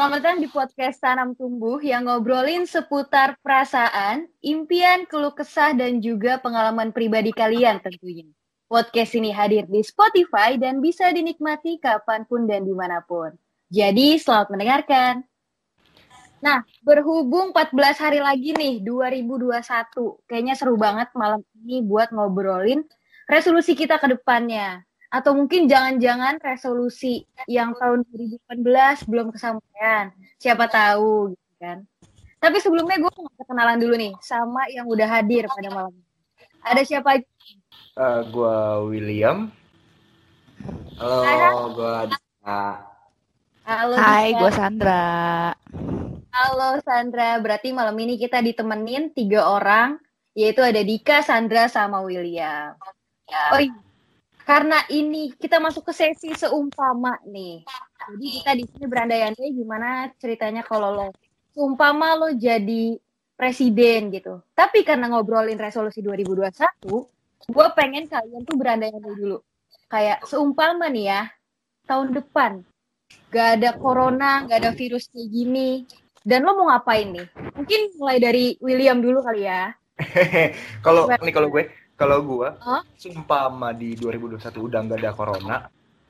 Selamat datang di podcast Tanam Tumbuh yang ngobrolin seputar perasaan, impian, keluh kesah, dan juga pengalaman pribadi kalian tentunya. Podcast ini hadir di Spotify dan bisa dinikmati kapan pun dan di mana pun. Jadi selamat mendengarkan. Nah, berhubung 14 hari lagi nih, 2021. Kayaknya seru banget malam ini buat ngobrolin resolusi kita ke depannya atau mungkin jangan-jangan resolusi yang tahun 2018 belum kesampaian. Siapa tahu gitu kan. Tapi sebelumnya gue mau kenalan dulu nih sama yang udah hadir pada malam ini. Ada siapa aja? Uh, gue William. Halo gue Dika halo Hai gue Sandra. Halo Sandra. Berarti malam ini kita ditemenin tiga orang yaitu ada Dika Sandra sama William. Oh iya karena ini kita masuk ke sesi seumpama nih. Jadi kita di sini berandai-andai gimana ceritanya kalau lo seumpama lo jadi presiden gitu. Tapi karena ngobrolin resolusi 2021, gue pengen kalian tuh berandai-andai dulu. Kayak seumpama nih ya, tahun depan gak ada corona, gak ada virus kayak gini. Dan lo mau ngapain nih? Mungkin mulai dari William dulu kali ya. kalau nih kalau gue kalau gue huh? sumpah di 2021 udah nggak ada corona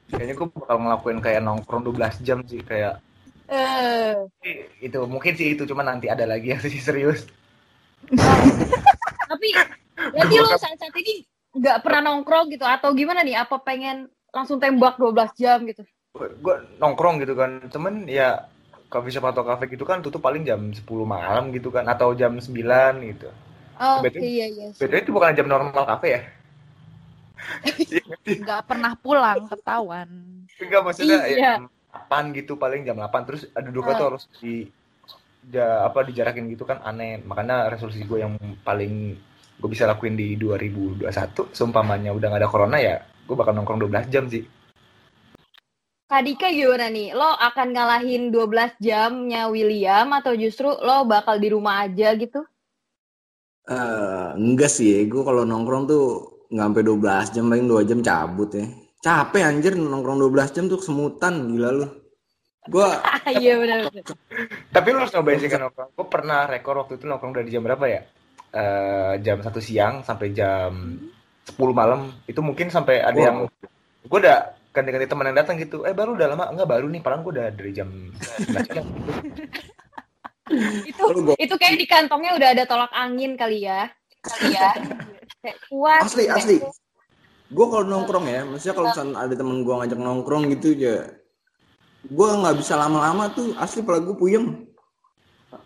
kayaknya gue bakal ngelakuin kayak nongkrong 12 jam sih kayak uh. itu mungkin sih itu cuma nanti ada lagi yang sih serius. Tapi berarti lo saat saat ini nggak pernah nongkrong gitu atau gimana nih? Apa pengen langsung tembak 12 jam gitu? Gue nongkrong gitu kan temen ya coffee shop atau cafe gitu kan tutup paling jam 10 malam gitu kan atau jam 9 gitu Oh BTW, iya iya. BTW itu bukan jam normal kafe ya? Enggak pernah pulang ketahuan. Enggak maksudnya iya. ya, 8 gitu paling jam 8 terus duduknya oh. tuh harus di ja, apa dijarakin gitu kan aneh. Makanya resolusi gue yang paling gue bisa lakuin di 2021 seumpamanya udah gak ada corona ya gue bakal nongkrong 12 jam sih. Kak Dika gimana nih? Lo akan ngalahin 12 jamnya William atau justru lo bakal di rumah aja gitu? Uh, enggak sih, gue kalau nongkrong tuh nggak sampai 12 jam, paling 2 jam cabut ya. Capek anjir nongkrong 12 jam tuh semutan, gila lu. Gue Iya benar Tapi lu harus nyobain sih kan nongkrong. Gue pernah rekor waktu itu nongkrong dari jam berapa ya? Uh, jam satu siang sampai jam 10 malam. Itu mungkin sampai ada yang gue udah ganti-ganti teman yang datang gitu. Eh baru udah lama enggak baru nih, padahal gue udah dari jam 11 siang. Itu itu kayak di kantongnya udah ada tolak angin kali ya. Kali ya. Kuat asli asli. gue kalau nongkrong ya maksudnya kalau misalnya ada temen gue ngajak nongkrong gitu ya gue nggak bisa lama-lama tuh. Asli pala gue puyeng.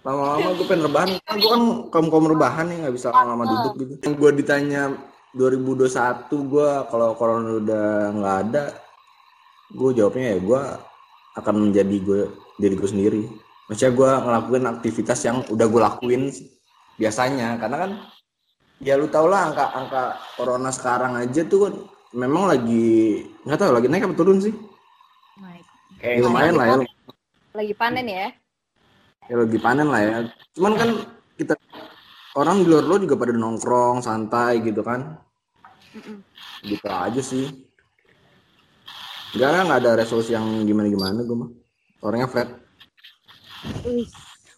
Lama-lama gue pengen rebahan. Kan gue kan kaum kaum rebahan ya nggak bisa lama-lama duduk gitu. Gue ditanya 2021 gue kalau corona udah nggak ada gue jawabnya ya gue akan menjadi gue diri gue sendiri maksudnya gue ngelakuin aktivitas yang udah gue lakuin biasanya. Karena kan ya lu tau lah angka angka corona sekarang aja tuh kan memang lagi nggak tahu lagi naik apa turun sih? Naik. Kayak lumayan lah ya. Lagi panen. Ya? Ya lagi panen lah ya. Cuman kan kita orang di luar luar juga pada nongkrong santai gitu kan. Mm-mm. gitu aja sih. Enggak, nggak ada resolusi yang gimana-gimana gue mah. Orangnya flat. Wih,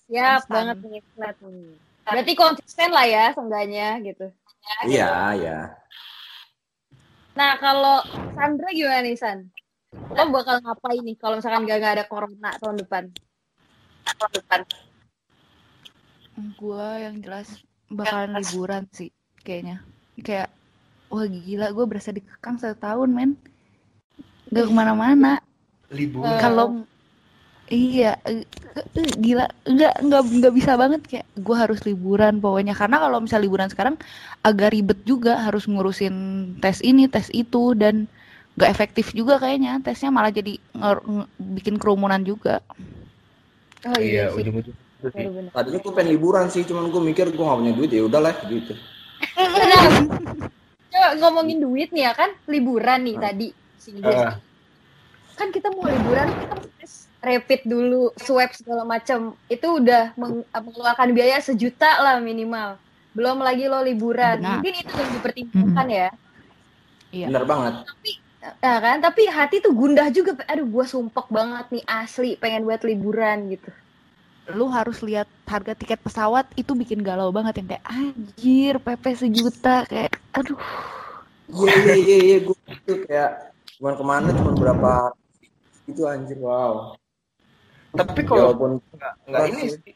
siap Instan. banget nih flat nih. Berarti konsisten lah ya seenggaknya gitu. Iya, iya. Nah, kalau Sandra gimana nih, San? Lo bakal ngapain nih kalau misalkan gak, gak ada corona tahun depan? Tahun depan. Gue yang jelas bakalan liburan sih, kayaknya. Kayak, wah gila, gue berasa dikekang satu tahun, men. Gak ke mana-mana. Liburan? Kalau Iya, gila, nggak nggak nggak bisa banget kayak gue harus liburan pokoknya karena kalau misal liburan sekarang agak ribet juga harus ngurusin tes ini tes itu dan nggak efektif juga kayaknya tesnya malah jadi bikin kerumunan juga. Oh iya, iya ujung-ujung. Tadinya gue pengen liburan sih, cuman gue mikir gue gak punya duit ya udahlah gitu. Coba ngomongin duit nih ya kan, liburan nih tadi. Uh. Kan kita mau liburan, kita rapid dulu, swab segala macam, itu udah meng mengeluarkan biaya sejuta lah minimal. Belum lagi lo liburan. Benar. Mungkin itu yang dipertimbangkan ya. Iya. Benar banget. Tapi Nah kan, tapi hati tuh gundah juga. Aduh, gue sumpek banget nih asli pengen buat liburan gitu. Lu harus lihat harga tiket pesawat itu bikin galau banget yang kayak anjir PP sejuta kayak aduh. Iya iya iya iya gue tuh kayak cuman ke mana cuma berapa itu anjir wow. Tapi kalau pun nggak ini sih,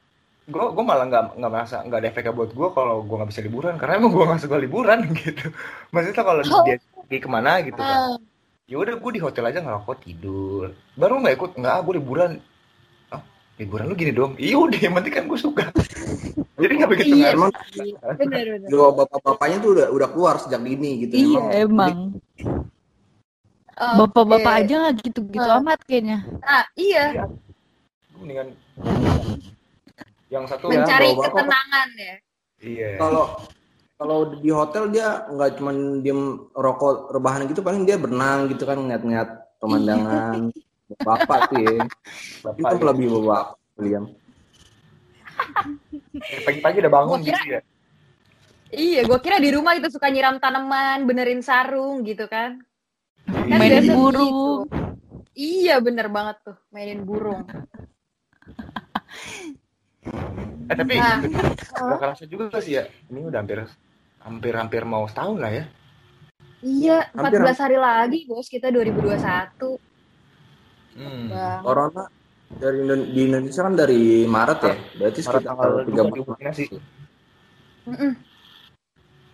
gue gue malah nggak nggak merasa nggak ada efeknya buat gue kalau gue nggak bisa liburan karena emang gue nggak suka liburan gitu. Maksudnya kalau oh. dia pergi ke mana gitu kan, uh. ya udah gue di hotel aja ngerokok tidur. Baru nggak ikut nggak gue liburan. Oh, liburan lu gini dong. Iya udah yang penting kan gue suka. Jadi nggak begitu iya, emang. Benar. bapak-bapaknya tuh udah udah keluar sejak dini gitu. Iya emang. emang. Bapak-bapak okay. aja nggak gitu-gitu uh. amat kayaknya. Ah iya. iya. Mendingan yang satu mencari ya, ketenangan ya. Iya. Kalau kalau di hotel dia nggak cuma diem rokok rebahan gitu paling dia berenang gitu kan ngeliat-ngeliat pemandangan. Bapak sih ya. bapak itu lebih bapak William pagi-pagi udah bangun kira, gitu ya? Iya gue kira di rumah itu suka nyiram tanaman benerin sarung gitu kan. Kan mainin burung. Gitu. iya bener banget tuh mainin burung eh tapi nah, gak kerasa juga sih ya. Ini udah hampir hampir hampir mau setahun lah ya. Iya 14 hampir, hari lagi bos kita 2021 hmm. corona dari di Indonesia kan dari Maret ya? Berarti sekitar tiga bulan sih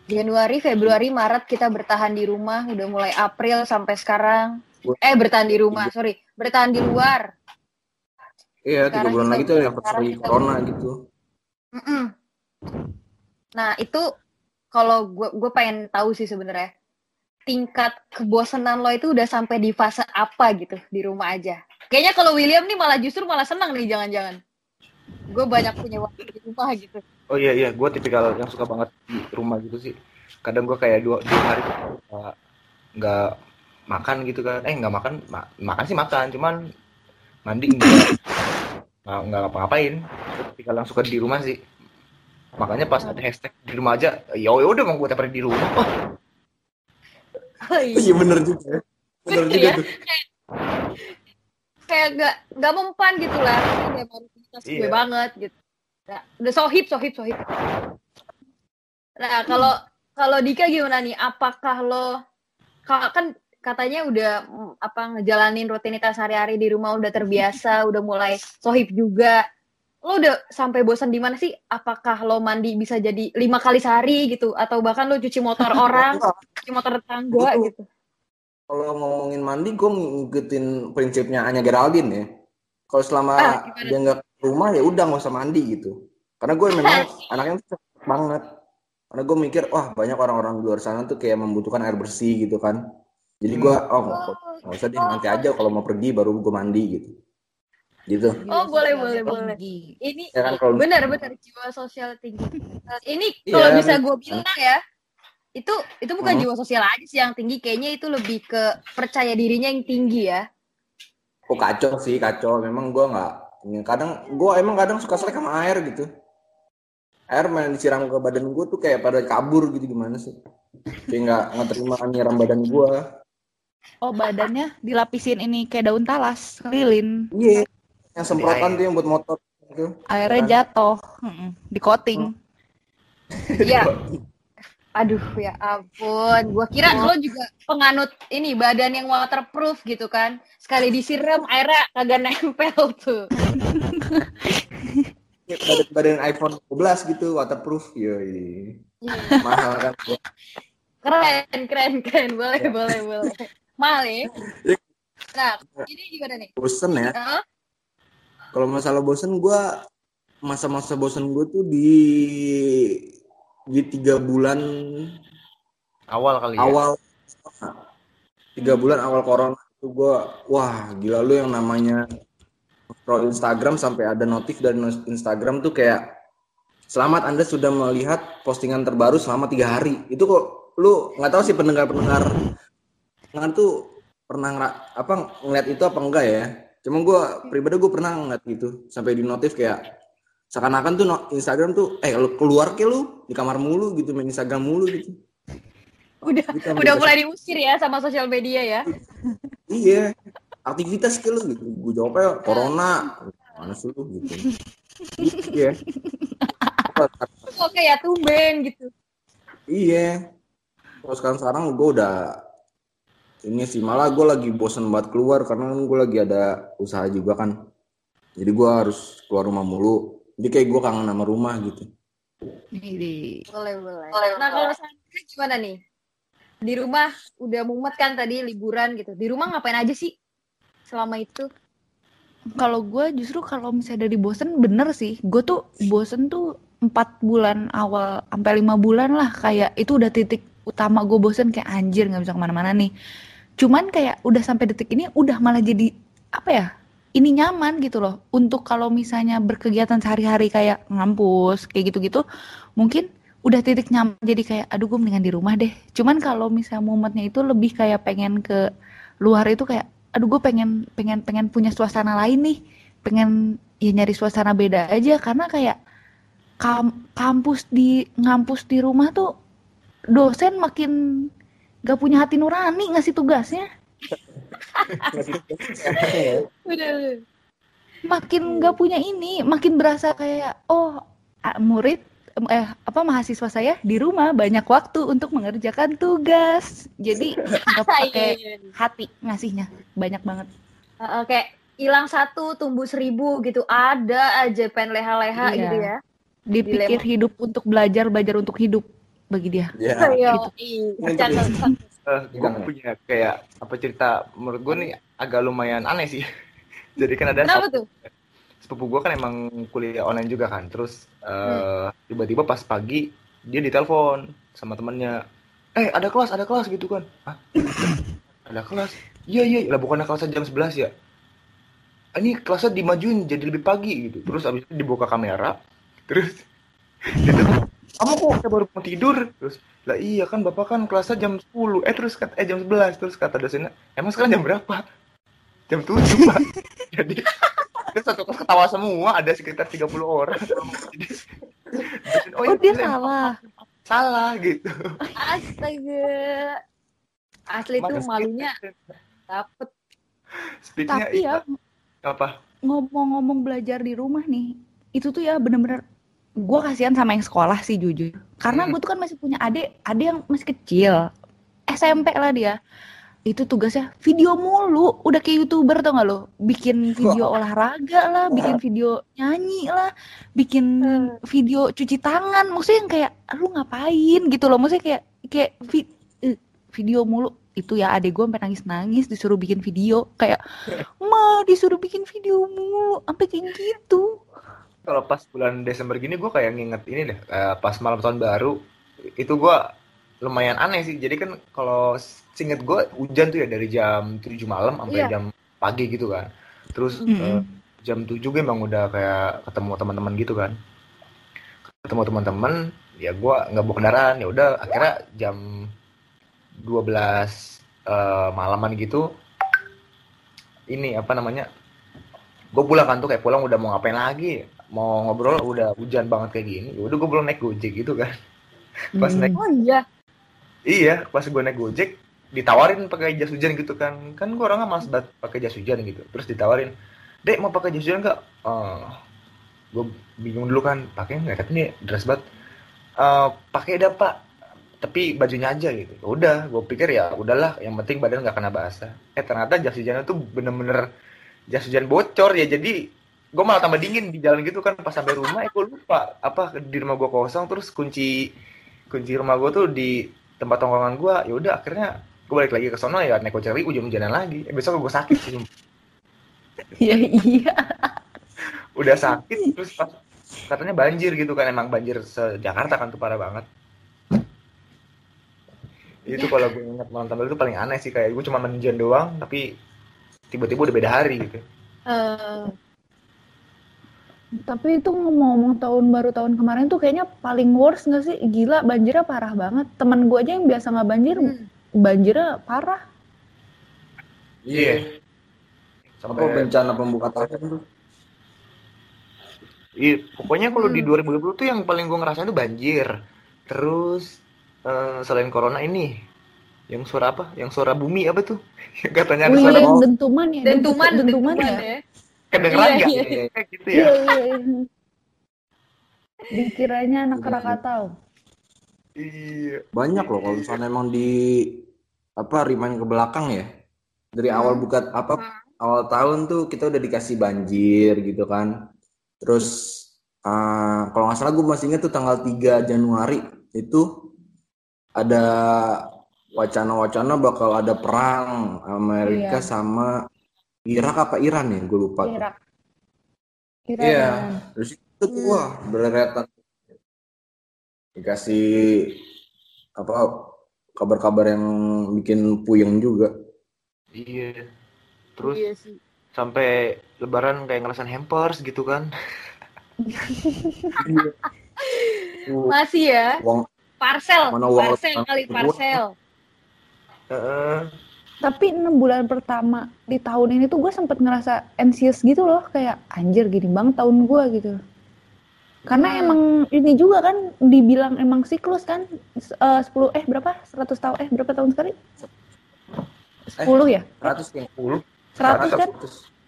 Januari, Februari, Maret kita bertahan di rumah, udah mulai April sampai sekarang. Eh bertahan di rumah, sorry, bertahan di luar. Iya, tiga bulan lagi tuh yang pergi corona gitu. Mm -mm. Nah itu kalau gue gue pengen tahu sih sebenarnya tingkat kebosanan lo itu udah sampai di fase apa gitu di rumah aja. Kayaknya kalau William nih malah justru malah senang nih jangan-jangan. Gue banyak punya waktu di rumah gitu. Oh iya iya, gue tipikal yang suka banget di rumah gitu sih. Kadang gue kayak dua, dua hari nggak makan gitu kan. Eh nggak makan, ma makan sih makan, cuman mandi enggak nggak nggak ngapa-ngapain. Tipikal yang suka di rumah sih. Makanya pas ada hashtag di rumah aja, ya udah mau gue tiap di rumah. Oh. Oh, iya. iya bener juga. Ya. Bener juga ya? tuh. Kayak gak, gak mempan gitu lah. Kayak baru iya. gue banget gitu. Nah, udah sohib, sohib, sohib. Nah, kalau kalau Dika gimana nih? Apakah lo kan katanya udah apa ngejalanin rutinitas sehari-hari di rumah udah terbiasa, udah mulai sohib juga. Lo udah sampai bosan di mana sih? Apakah lo mandi bisa jadi lima kali sehari gitu, atau bahkan lo cuci motor orang, cuci motor tetangga gitu? Kalau ngomongin mandi, gue ngikutin prinsipnya Anya Geraldine ya. Kalau selama ah, dia nggak rumah ya udah nggak usah mandi gitu karena gue memang anaknya banget karena gue mikir wah banyak orang-orang di luar sana tuh kayak membutuhkan air bersih gitu kan jadi gue hmm. oh nggak usah deh nanti aja kalau mau pergi baru gue mandi gitu. Gitu. Oh boleh boleh boleh. ini ya kan, kalau... benar benar jiwa sosial tinggi. Ini kalau yeah, bisa gue bilang ya itu itu bukan hmm. jiwa sosial aja sih yang tinggi kayaknya itu lebih ke percaya dirinya yang tinggi ya. Oh kacau sih kacau. Memang gue nggak kadang gue emang kadang suka selek sama air gitu. Air main disiram ke badan gue tuh kayak pada kabur gitu. Gimana sih? Kayak nggak nggak terima nyiram badan gue oh badannya dilapisin ini kayak daun talas lilin iya yeah. yang semprotan tuh yang buat motor gitu airnya kan? jatuh di coating iya Aduh ya ampun, gua kira lo juga penganut ini badan yang waterproof gitu kan. Sekali disiram airnya kagak nempel tuh. badan, badan iPhone 12 gitu waterproof. Yoi. Yeah. Mahal kan. Keren, keren, keren. Boleh, ya. boleh, boleh. Mahal ya. Nah, ini gimana nih? Bosen ya. Uh? Kalau masalah bosen, gue masa-masa bosen gue tuh di di tiga bulan awal kali ya? awal ya? tiga bulan awal corona itu gue wah gila lu yang namanya pro Instagram sampai ada notif dari Instagram tuh kayak selamat anda sudah melihat postingan terbaru selama tiga hari itu kok lu nggak tahu sih pendengar pendengar pendengar tuh pernah ngera, apa ngeliat itu apa enggak ya cuma gue pribadi gue pernah ngeliat gitu sampai di notif kayak seakan-akan tuh Instagram tuh eh lu keluar ke lu di kamar mulu gitu main Instagram mulu gitu udah Kita udah mulai diusir ya sama sosial media ya. Iya. Aktivitas ke lu gitu. Gue jawabnya corona. Mana sih lu gitu. Iya. Oke ya tumben gitu. Iya. Kalau sekarang sekarang gue udah ini sih malah gue lagi bosen banget keluar karena kan gue lagi ada usaha juga kan. Jadi gue harus keluar rumah mulu. Jadi kayak gue kangen sama rumah gitu. Ini Boleh boleh. Nah kalau Sandra gimana nih? Di rumah udah mumet kan tadi liburan gitu. Di rumah ngapain aja sih selama itu? kalau gue justru kalau misalnya dari bosen bener sih gue tuh bosen tuh empat bulan awal sampai lima bulan lah kayak itu udah titik utama gue bosen kayak anjir nggak bisa ke mana-mana nih cuman kayak udah sampai detik ini udah malah jadi apa ya ini nyaman gitu loh. Untuk kalau misalnya berkegiatan sehari-hari kayak ngampus kayak gitu-gitu mungkin udah titik nyaman. Jadi kayak aduh gue mendingan di rumah deh. Cuman kalau misalnya momennya itu lebih kayak pengen ke luar itu kayak aduh gue pengen pengen pengen punya suasana lain nih. Pengen ya nyari suasana beda aja. Karena kayak kam- kampus di ngampus di rumah tuh dosen makin gak punya hati nurani ngasih tugasnya. Makin gak punya ini makin berasa kayak oh murid eh apa mahasiswa saya di rumah banyak waktu untuk mengerjakan tugas. Jadi nggak pakai hati ngasihnya. Banyak banget. Heeh, kayak hilang satu tumbuh seribu gitu. Ada aja pengen leha-leha Iya. gitu ya. dipikir hidup untuk belajar belajar untuk hidup bagi dia Ya. Ayo, Untuk cakep. Eh, gue ya. punya kayak apa cerita menurut gue nih agak lumayan aneh sih. Jadi kan ada Kenapa tuh? sepupu gue kan emang kuliah online juga kan. Terus Hmm. eh, tiba-tiba pas pagi dia ditelepon sama temennya. Eh ada kelas, ada kelas gitu kan. Hah? ada kelas? Iya iya, lah bukannya kelasnya jam 11 ya? "Ah, Ini kelasnya dimajuin jadi lebih pagi gitu. Terus abis itu dibuka kamera. Terus kamu kok saya baru mau tidur? Terus lah iya kan bapak kan kelasnya jam 10 eh terus kata eh jam 11 terus kata dosennya emang sekarang jam berapa? Jam 7 pak. Jadi terus satu kelas ketawa semua ada sekitar 30 orang. Jadi dosen, oh, iya, dia salah. salah. Gitu. Astaga. Asli tuh Makanya malunya dapet. speechnya tapi ya apa? ngomong-ngomong belajar di rumah nih itu tuh ya bener-bener gue kasihan sama yang sekolah sih jujur. Karena Hmm. gue tuh kan masih punya adik adik yang masih kecil. SMP lah dia. Itu tugasnya video mulu. Udah kayak youtuber tau gak lo? Bikin video olahraga lah bikin video nyanyi lah bikin video cuci tangan. Maksudnya yang kayak lu ngapain? gitu loh. Maksudnya kayak kayak vi- eh, video mulu. Itu ya adek gue sampai nangis nangis disuruh bikin video. Kayak ma disuruh bikin video mulu. Sampai kayak gitu kalau pas bulan Desember gini gue kayak nginget ini deh eh, pas malam tahun baru itu gue lumayan aneh sih. Jadi kan kalau singet gue hujan tuh ya dari jam 7 malam sampai Iya. jam pagi gitu kan. Terus Mm-mm. eh, jam 7 gue emang udah kayak ketemu teman-teman gitu kan. Ketemu teman-teman ya gue nggak bawa kendaraan. Ya udah akhirnya jam 12 eh, malaman gitu ini apa namanya gue pulang kan tuh kayak pulang udah mau ngapain lagi mau ngobrol udah hujan banget kayak gini ya udah gue belum naik gojek gitu kan. Pas Hmm. naik Oh iya. iya pas gue naik gojek ditawarin pakai jas hujan gitu kan. Kan gue orangnya malas banget pakai jas hujan gitu. Terus ditawarin dek mau pakai jas hujan nggak? Eh, gue bingung dulu kan pakai nggak? Katanya dress banget Eh, pakai dah pak. Tapi bajunya aja gitu. Ya udah gue pikir ya udahlah yang penting badan nggak kena basah. Eh ternyata jas hujannya tuh bener-bener jas hujan bocor ya. Jadi gue malah tambah dingin di jalan gitu kan. Pas sampai rumah eh gue lupa apa di rumah gue kosong terus kunci kunci rumah gue tuh di tempat tongkrongan gue ya udah akhirnya gue balik lagi ke sono ya naik gojek lagi hujan-hujanan lagi. Eh, besok gue sakit sih ya iya. Udah sakit terus pas katanya banjir gitu kan. Emang banjir se Jakarta kan tuh parah banget. Itu kalau gue ingat malam tampil itu paling aneh sih kayak gue cuma menjian doang tapi tiba-tiba udah beda hari gitu. Eh, tapi itu ngomong-ngomong tahun baru tahun kemarin tuh kayaknya paling worst gak sih gila banjirnya parah banget teman gue aja yang biasa nggak banjir hmm. banjirnya parah Iya. Apa sampai bencana pembuka tahun tuh? Iya, pokoknya kalau di Hmm. 2020 tuh yang paling gue ngerasain tuh banjir. Terus eh, selain corona ini yang suara apa yang suara bumi apa tuh yang katanya ada suara yang dentuman ya dentuman dentuman, dentuman ya ya kedengeran Iya, nggak iya. Kayak gitu ya Iya, iya, iya. Dikiranya anak Krakatau. iya banyak loh kalau misalnya emang di apa rewind ke belakang ya dari Hmm. awal buka apa awal tahun tuh kita udah dikasih banjir gitu kan terus eh, kalau nggak salah gue masih ingat tuh tanggal 3 Januari itu ada wacana-wacana bakal ada perang Amerika Iya. sama Irak apa Iran ya gue lupa. Irak. Iya. Iran. Terus itu tuh wah bereretan dikasih apa kabar-kabar yang bikin puyeng juga. iya terus iya sih sampai lebaran kayak ngerasain hampers gitu kan masih ya Uang parcel Mana uang parcel kali parcel Heeh. Tapi enam bulan pertama di tahun ini tuh gue sempet ngerasa anxious gitu loh, kayak anjir gini banget tahun gue gitu. Karena Hmm. emang ini juga kan dibilang emang siklus kan eh, 10 eh berapa? 100 tahun eh berapa tahun sekali? 10 ya? 100 kayak 10 100 kan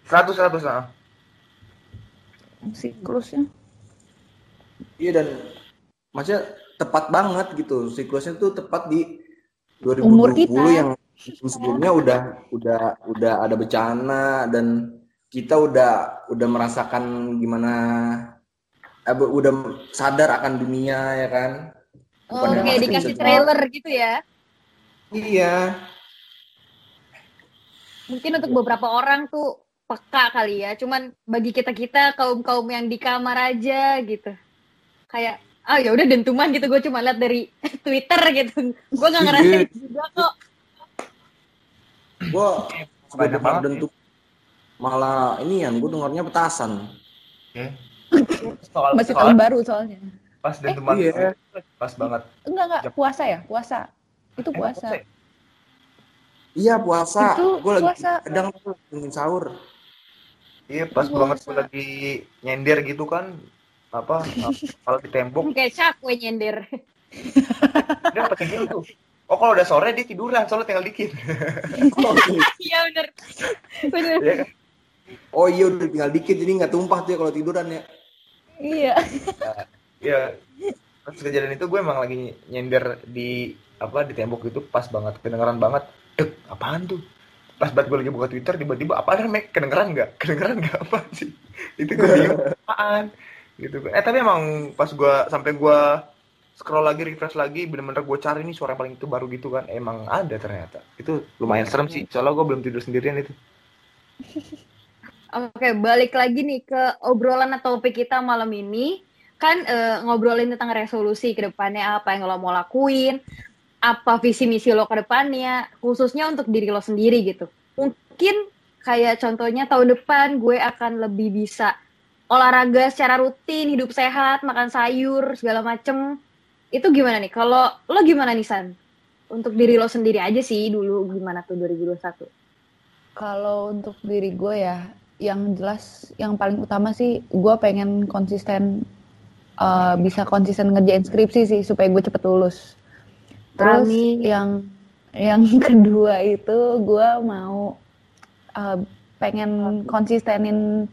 100 100 ah. siklusnya. Iya dan maksudnya tepat banget gitu. Siklusnya tuh tepat di 2020 Umur kita. yang sebelumnya udah udah udah ada bencana dan kita udah udah merasakan gimana eh, udah sadar akan dunia ya kan. oh, Bukan yang kayak dikasih bisa- trailer gitu ya? Iya. mungkin untuk beberapa orang tuh peka kali ya cuman bagi kita kita kaum kaum yang di kamar aja gitu. Kayak ah ya udah dentuman gitu gue cuma lihat dari Twitter gitu. Gue nggak ngerasain juga kok Gua sebagai banget dan tuh malah ini yang gue dengarnya petasan. Soal, Masih soal tahun baru soalnya. pas dan teman iya. pas banget. Enggak enggak puasa ya? Puasa. Itu Eh, puasa. sih? Iya puasa. Itu Gue lagi puasa. kadang tuh ingin sahur. Iya pas Puasa. banget gue lagi nyender gitu kan apa kalau di tembok kayak cakwe nyender dia apa tidur tuh oh kalau udah sore dia tiduran soalnya tinggal dikit iya bener bener Iya kan? Oh iya udah tinggal dikit jadi nggak tumpah tuh ya kalau tiduran ya. Iya. Iya. Pas kejadian itu gue emang lagi nyender di apa di tembok itu pas banget kedengeran banget. Eh, apaan tuh? Pas banget gue lagi buka Twitter tiba-tiba apaan Mek? Kedengeran nggak? Kedengeran nggak apa sih? Itu gue bingung apaan gitu kan. Eh tapi emang pas gue sampai gue scroll lagi refresh lagi bener-bener gue cari nih suara yang paling itu baru gitu kan emang ada ternyata itu lumayan serem sih soalnya gue belum tidur sendirian itu Oke, balik lagi nih ke obrolan atau topik kita malam ini. Kan eh, ngobrolin tentang resolusi ke depannya, apa yang lo mau lakuin, apa visi misi lo ke depannya, khususnya untuk diri lo sendiri gitu. Mungkin kayak contohnya tahun depan gue akan lebih bisa olahraga secara rutin, hidup sehat, makan sayur, segala macem. Itu gimana nih? Kalau lo gimana nih, San? Untuk diri lo sendiri aja sih dulu gimana tuh 2021? Kalau untuk diri gue ya, yang jelas yang paling utama sih gue pengen konsisten eh, bisa konsisten ngerjain skripsi sih supaya gue cepet lulus. Terus Amin. yang yang kedua itu gue mau eh, pengen konsistenin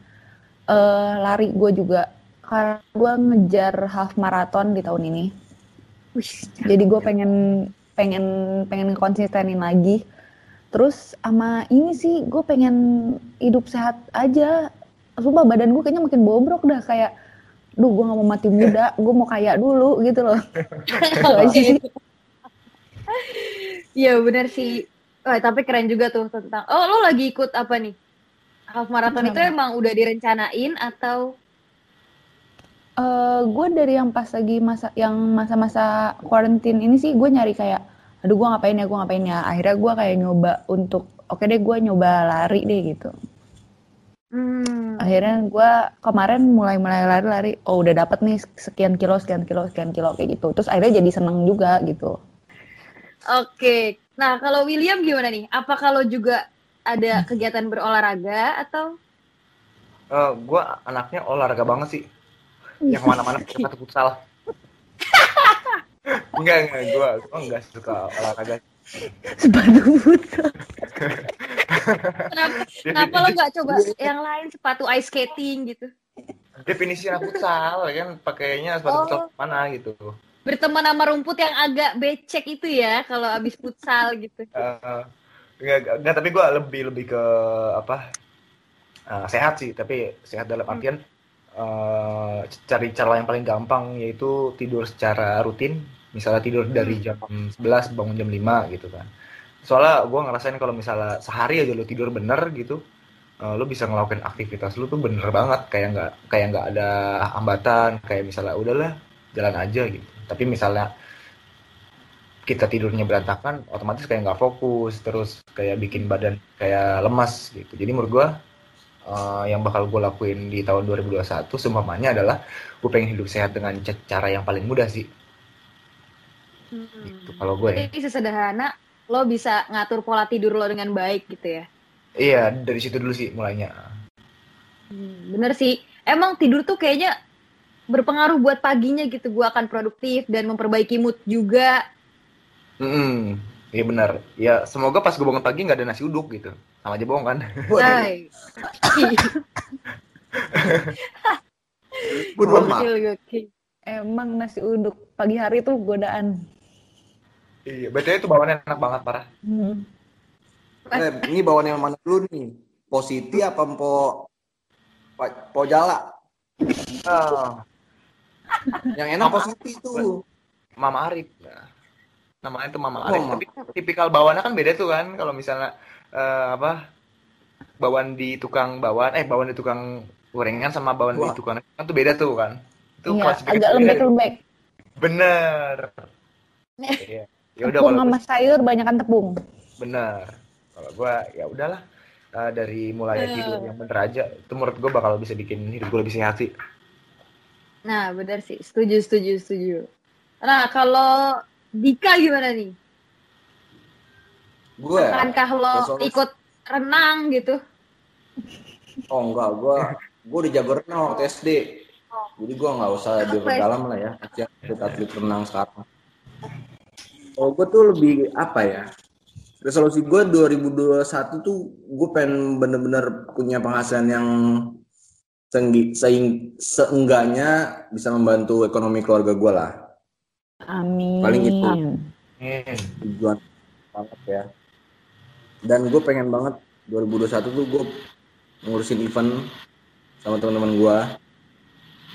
eh, lari gue juga karena gue ngejar half marathon di tahun ini. Jadi gue pengen pengen pengen konsistenin lagi. Terus sama ini sih gue pengen hidup sehat aja. Sumpah badan gue kayaknya makin bobrok dah kayak duh gue gak mau mati muda, gue mau kaya dulu gitu loh. Itu aja sih. Iya bener sih. Wah, tapi keren juga tuh tentang. Oh, lo lagi ikut apa nih? Half marathon itu emang udah direncanain atau Eh, gue dari yang pas lagi masa yang masa-masa quarantine ini sih gue nyari kayak aduh gue ngapain ya gue ngapain ya. Akhirnya gue kayak nyoba untuk oke deh gue nyoba lari deh gitu. Hmm, akhirnya gue kemarin mulai mulai lari-lari oh udah dapet nih sekian kilo sekian kilo sekian kilo kayak gitu. Terus akhirnya jadi seneng juga gitu. Oke. Nah, kalau William gimana nih? Apa kalau juga ada kegiatan berolahraga atau? Eh, gue anaknya olahraga banget sih yang mana-mana satu futsal. Enggak enggak gue gue enggak suka olahraga. Sepatu futsal. Kenapa kenapa lo nggak coba yang lain sepatu ice skating gitu? Definisi anak futsal kan? Pakainya sepatu Oh. futsal mana gitu. Berteman sama rumput yang agak becek itu ya kalau abis futsal gitu. Eh, enggak, enggak, tapi gue lebih lebih ke apa eh, sehat sih tapi sehat dalam artian eh, cari cara yang paling gampang yaitu tidur secara rutin. Misalnya tidur dari jam 11 bangun jam 5 gitu kan. Soalnya gue ngerasain kalau misalnya sehari aja lo tidur bener gitu eh, lo bisa ngelakuin aktivitas lo tuh bener banget. Kayak nggak kayak nggak ada hambatan kayak misalnya udahlah jalan aja gitu. Tapi misalnya kita tidurnya berantakan otomatis kayak nggak fokus terus kayak bikin badan kayak lemas gitu. Jadi menurut gua eh, yang bakal gue lakuin di tahun 2021 seumpamanya adalah gue pengen hidup sehat dengan ca- cara yang paling mudah sih gitu kalau gue ya. Jadi sesederhana lo bisa ngatur pola tidur lo dengan baik gitu ya. iya dari situ dulu sih mulainya Hmm, bener sih. Emang tidur tuh kayaknya berpengaruh buat paginya gitu. Gue akan produktif dan memperbaiki mood juga. Mm-mm. iya benar ya semoga pas gue bangun pagi nggak ada nasi uduk gitu sama aja bohong kan. Gokil, gokil. emang nasi uduk pagi hari tuh godaan iya betul itu bawaannya enak banget parah Hmm. Eh, ini bawaan yang mana dulu nih? Positi apa po po, jala? Ah, Yang enak positi itu. Mama Arif nah, namanya tuh Mama Oh, Arif Mama. tapi tipikal bawaannya kan beda tuh kan kalau misalnya eh, apa bawaan di tukang bawaan eh bawaan di tukang gorengan sama bawaan Wah. di tukang kan tuh beda tuh kan itu iya agak lembek-lembek bener Iya. ya udah kalau sama sayur banyakan tepung bener kalau gua ya udahlah eh, dari mulai Eh. tidur yang bener aja itu menurut gua bakal bisa bikin hidup gua lebih sehat sih Nah, bener sih. Setuju, setuju, setuju. Nah, kalau Dika gimana nih? Gue. Akankah lo Solusi. ikut renang gitu? Oh enggak, gue gue udah jago renang waktu SD. Jadi gue nggak usah Apa diperdalam lah ya. Atlet atlet renang sekarang. Oh gue tuh lebih apa ya? Resolusi gue 2021 tuh gue pengen bener-bener punya penghasilan yang senggi, seing, seenggaknya bisa membantu ekonomi keluarga gue lah. amin Paling gitu. Hmm. tujuan banget ya dan gue pengen banget 2021 tuh gue ngurusin event sama teman-teman gue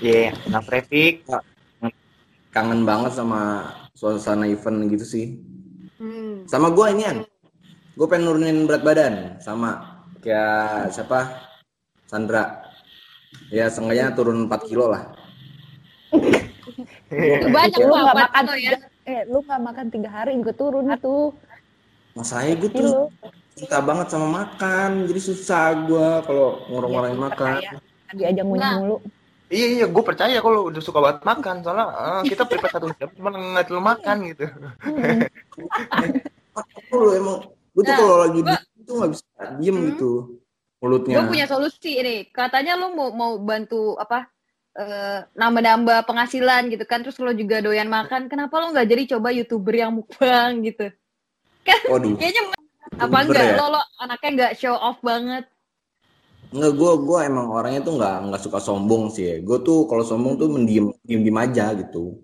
Iya, nah traffic. kangen banget sama suasana event gitu sih. Hmm. sama gue ini kan gue pengen nurunin berat badan sama kayak siapa? Sandra. Ya seenggaknya turun 4 kilo lah. Banyak lu buat makan ya. eh lu nggak makan tiga hari juga turun itu masalahnya gue tuh cinta banget sama makan jadi susah gue kalau ngurang-ngurangin Iya, makan diajak ngunyah Nah. mulu Iya iya, gue percaya kalau udah suka banget makan, soalnya eh, kita prepare satu jam cuma nggak terlalu makan gitu. Hmm. Aku loh emang gue tuh Nah, kalau lagi gua- di tuh nggak bisa diem Hmm. gitu mulutnya. Gue punya solusi nih. Katanya lo mau mau bantu apa? eh, nambah-nambah penghasilan gitu kan terus lo juga doyan makan kenapa lo nggak jadi coba youtuber yang mukbang gitu Waduh, kayaknya apa enggak ya? lo lo anaknya nggak show off banget nggak gue gue emang orangnya tuh nggak nggak suka sombong sih. ya. Gue tuh kalau sombong tuh mendiem diem diem aja gitu.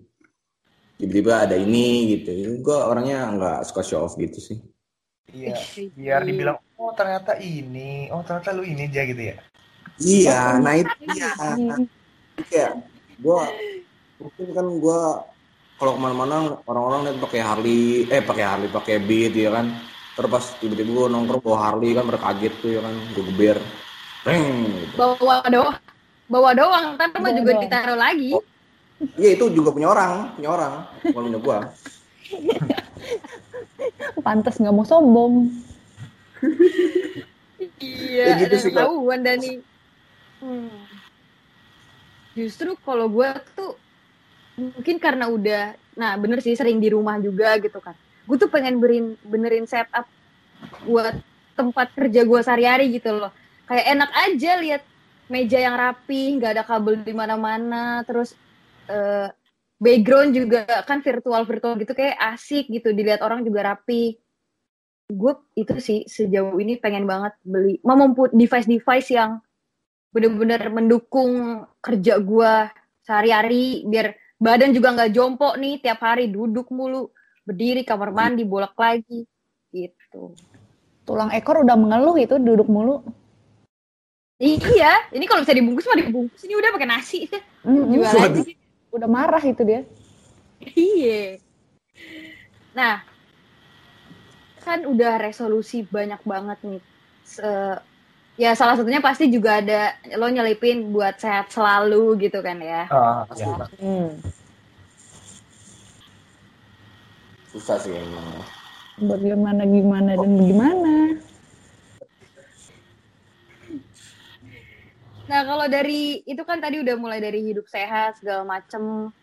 Tiba-tiba ada ini gitu. Gue orangnya nggak suka show off gitu sih. Iya, biar dibilang oh ternyata ini, oh ternyata lu ini aja gitu ya. Iya, nah itu. Hmm. Kayak gue mungkin kan gue kalau ke mana-mana orang-orang lihat pakai Harley, eh pakai Harley, pakai Beat ya kan. Terus pas tiba-tiba gue nongkrong bawa Harley kan berkaget tuh ya kan, gue geber. Reng, gitu. bawa doang bawa doang ntar mah juga ditaruh lagi Oh. Iya itu juga punya orang, punya orang, bukan punya gua. pantas nggak mau sombong iya Ya gitu ada ketahuan Dani Hmm. justru kalau gue tuh mungkin karena udah nah bener sih sering di rumah juga gitu kan gue tuh pengen berin, benerin setup buat tempat kerja gue sehari-hari gitu loh. Kayak enak aja lihat meja yang rapi nggak ada kabel di mana-mana terus eh, background juga kan virtual virtual gitu kayak asik gitu dilihat orang juga rapi. Gue itu sih sejauh ini pengen banget beli memuput device-device yang bener-bener mendukung kerja gue sehari-hari biar badan juga nggak jompo nih tiap hari duduk mulu berdiri kamar mandi bolak lagi gitu. Tulang ekor udah mengeluh itu duduk mulu. Iya ini kalau bisa dibungkus mah dibungkus ini udah pakai nasi. Mm jual aja udah marah itu dia. Iya. Nah kan udah resolusi banyak banget nih. Se ya salah satunya pasti juga ada lo nyelipin buat sehat selalu gitu kan ya. Ah, ya. Hmm. Susah sih emang. Bagaimana gimana dan bagaimana? Nah kalau dari itu kan tadi udah mulai dari hidup sehat segala macem.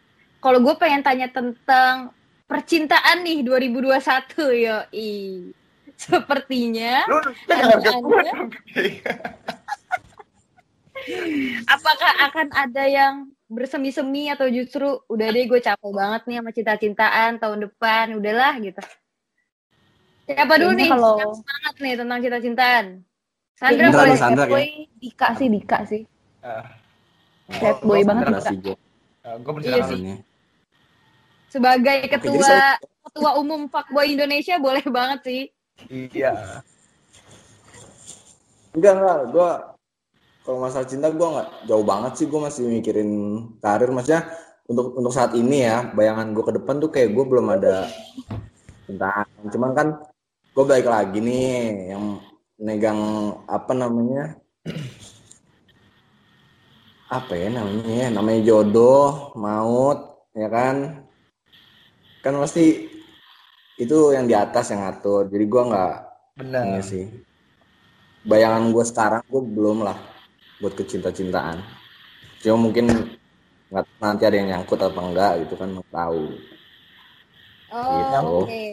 Kalau gue pengen tanya tentang percintaan nih 2021 yo i sepertinya lu, apakah akan ada yang bersemi-semi atau justru udah deh gue capek banget nih sama cinta-cintaan tahun depan udahlah gitu siapa dulu nih kalau semangat nih tentang cinta-cintaan Sandra boleh Sandra, boy ya? Dika sih Dika sih uh, boy banget Dika. Uh, gue iya sih sebagai ketua ketua umum fuckboy Indonesia boleh banget sih. Iya. Enggak enggak, gue kalau masalah cinta gue nggak jauh banget sih gue masih mikirin karir. Maksudnya untuk untuk saat ini ya bayangan gue ke depan tuh kayak gue belum ada cinta cuman kan gue baik lagi nih yang megang apa namanya apa ya namanya ya namanya jodoh maut ya kan? Kan pasti itu yang di atas yang ngatur. Jadi gue nggak benar. sih. Bayangan gue sekarang gue belum lah buat kecinta-cintaan. Cuma mungkin nggak nanti ada yang nyangkut apa enggak gitu kan nggak tahu. Oh gitu. oke. Okay.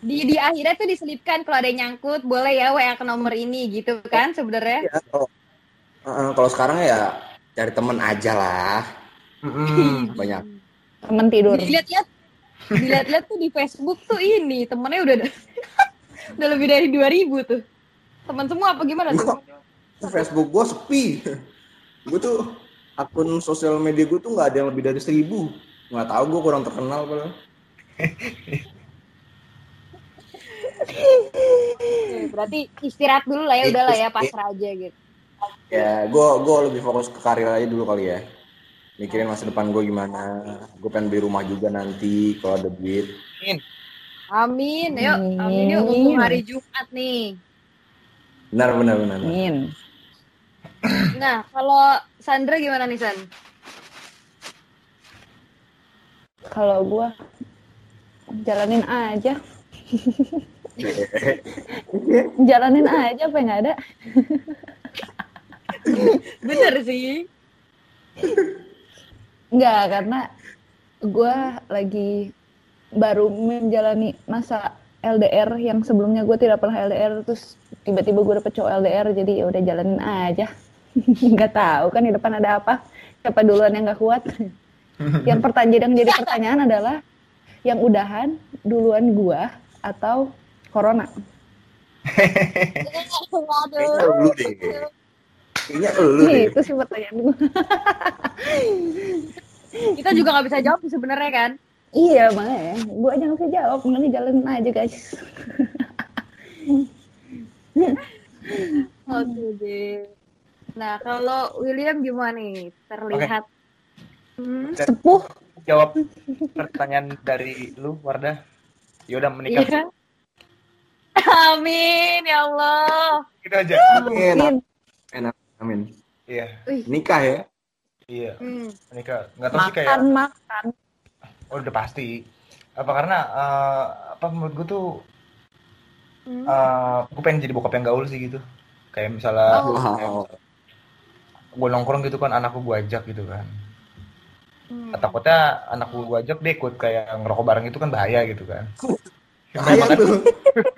di di akhirnya tuh diselipkan kalau ada yang nyangkut boleh ya wa ke nomor ini gitu kan sebenarnya? Ya, kalau, uh, kalau sekarang ya cari temen aja lah. Mm, banyak. Temen tidur. Dilihat-lihat. Dilihat-lihat tuh di Facebook tuh ini temennya udah udah lebih dari 2000 tuh. Teman semua apa gimana tuh Facebook gue sepi. Gue tuh akun sosial media gue tuh nggak ada yang lebih dari seribu. Nggak tahu gue kurang terkenal padahal. Berarti istirahat dulu lah ya udahlah ya pasrah aja gitu. Ya gue gue lebih fokus ke karir aja dulu kali ya. Mikirin masa depan gue gimana. Gue pengen beli rumah juga nanti kalau ada duit. Amin. Amin. Yuk amin yuk untuk hari Jumat nih. Benar benar benar. Amin nah kalau Sandra gimana nih San? Kalau gue jalanin aja. Jalanin aja apa yang ada? Bener sih. Enggak, karena gue lagi baru menjalani masa LDR yang sebelumnya gue tidak pernah LDR terus tiba-tiba gue dapet cowok LDR jadi ya udah jalanin aja nggak tahu kan di depan ada apa siapa duluan yang nggak kuat yang pertanyaan yang jadi pertanyaan adalah yang udahan duluan gue atau corona. Kayaknya lu deh. Itu sih pertanyaan gue. Kita juga nggak bisa jawab sebenarnya kan? Iya makanya, gue aja nggak bisa jawab, nanti jalan aja guys. Oke deh. Nah kalau William gimana nih? Terlihat okay. hmm? sepuh. Jawab pertanyaan dari lu, Wardah. Yaudah menikah. Iya. Amin ya Allah. Kita aja. Amin. Enak. Amin. Iya. Nikah ya? Iya. Hmm. Nikah. Nggak tahu sih kayak. Makan makan. Oh udah pasti. Apa karena uh, apa menurut gue tuh hmm. uh, gue pengen jadi bokap yang gaul sih gitu. Kayak misalnya oh. oh. Gue nongkrong gitu kan anakku gue ajak gitu kan. Hmm. Takutnya anakku gue ajak deh ikut kayak ngerokok bareng itu kan bahaya gitu kan. bahaya tuh.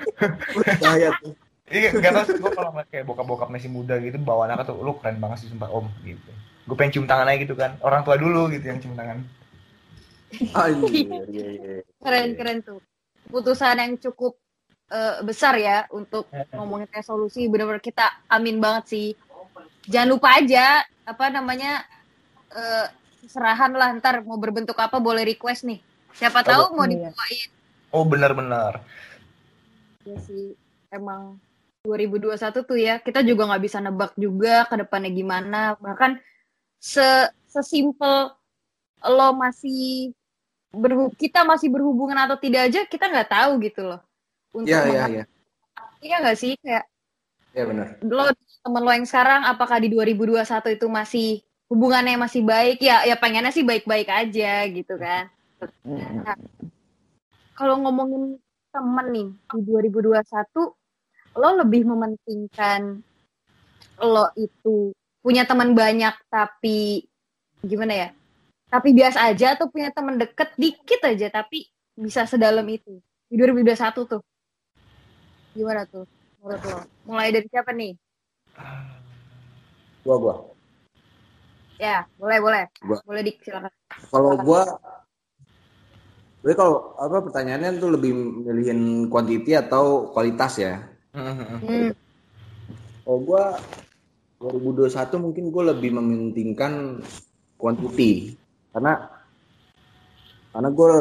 bahaya tuh. Iya, gak tau sih gue kalau kayak bokap-bokap masih muda gitu bawa anak tuh lu keren banget sih sumpah om gitu. Gue pengen cium tangan aja gitu kan. Orang tua dulu gitu yang cium tangan. Keren keren tuh. Putusan yang cukup uh, besar ya untuk ngomongin resolusi. Benar-benar kita amin banget sih. Jangan lupa aja apa namanya uh, serahan lah ntar mau berbentuk apa boleh request nih. Siapa tahu oh, mau iya. dibawain. Oh benar-benar. Ya sih emang 2021 tuh ya kita juga nggak bisa nebak juga ke depannya gimana bahkan se sesimpel lo masih berhub kita masih berhubungan atau tidak aja kita nggak tahu gitu loh untuk Iya iya iya. Iya nggak sih kayak Iya benar. Lo temen lo yang sekarang apakah di 2021 itu masih hubungannya masih baik ya ya pengennya sih baik-baik aja gitu kan. Nah, kalau ngomongin temen nih di 2021 lo lebih mementingkan lo itu punya teman banyak tapi gimana ya? Tapi biasa aja atau punya teman deket dikit aja tapi bisa sedalam itu. Di 2021 tuh. Gimana tuh menurut lo? Mulai dari siapa nih? Gua gua. Ya, boleh boleh. Gua. Boleh dik silakan. Kalau gua Jadi kalau apa pertanyaannya tuh lebih milihin kuantiti atau kualitas ya? Hmm. Oh, gue 2021 mungkin gue lebih mementingkan kuantiti karena karena gue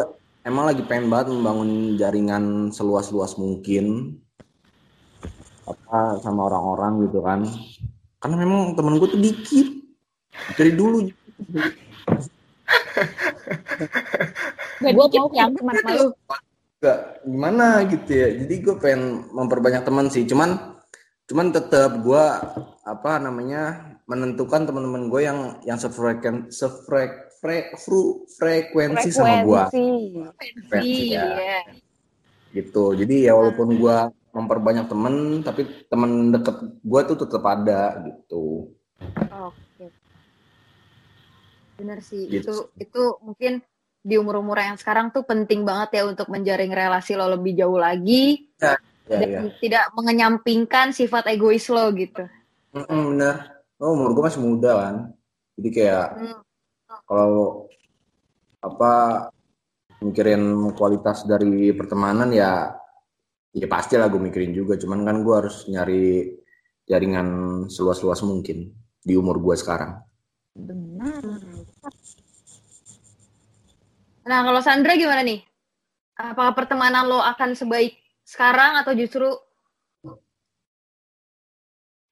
emang lagi pengen banget membangun jaringan seluas-luas mungkin apa sama orang-orang gitu kan. Karena memang temen gue tuh dikit. Dari dulu. Gak gue mau yang teman malu gak gimana gitu ya. Jadi gue pengen memperbanyak teman sih. Cuman cuman tetap gue apa namanya menentukan teman-teman gue yang yang sefrekuensi sefrek fre, fru, frekuensi, sama gue frekuensi. Ya. Yeah. gitu. Jadi ya walaupun gue memperbanyak temen tapi temen deket gue tuh tetap ada gitu oke okay. bener sih gitu. itu itu mungkin di umur-umur yang sekarang tuh penting banget ya untuk menjaring relasi lo lebih jauh lagi ya, ya, dan ya. tidak mengenyampingkan sifat egois lo gitu. Mm -mm, bener. Oh, umur gue masih muda kan, jadi kayak mm. kalau apa mikirin kualitas dari pertemanan ya ya pasti lah gue mikirin juga. Cuman kan gue harus nyari jaringan seluas-luas mungkin di umur gue sekarang. Benar. Nah, kalau Sandra gimana nih? Apakah pertemanan lo akan sebaik sekarang atau justru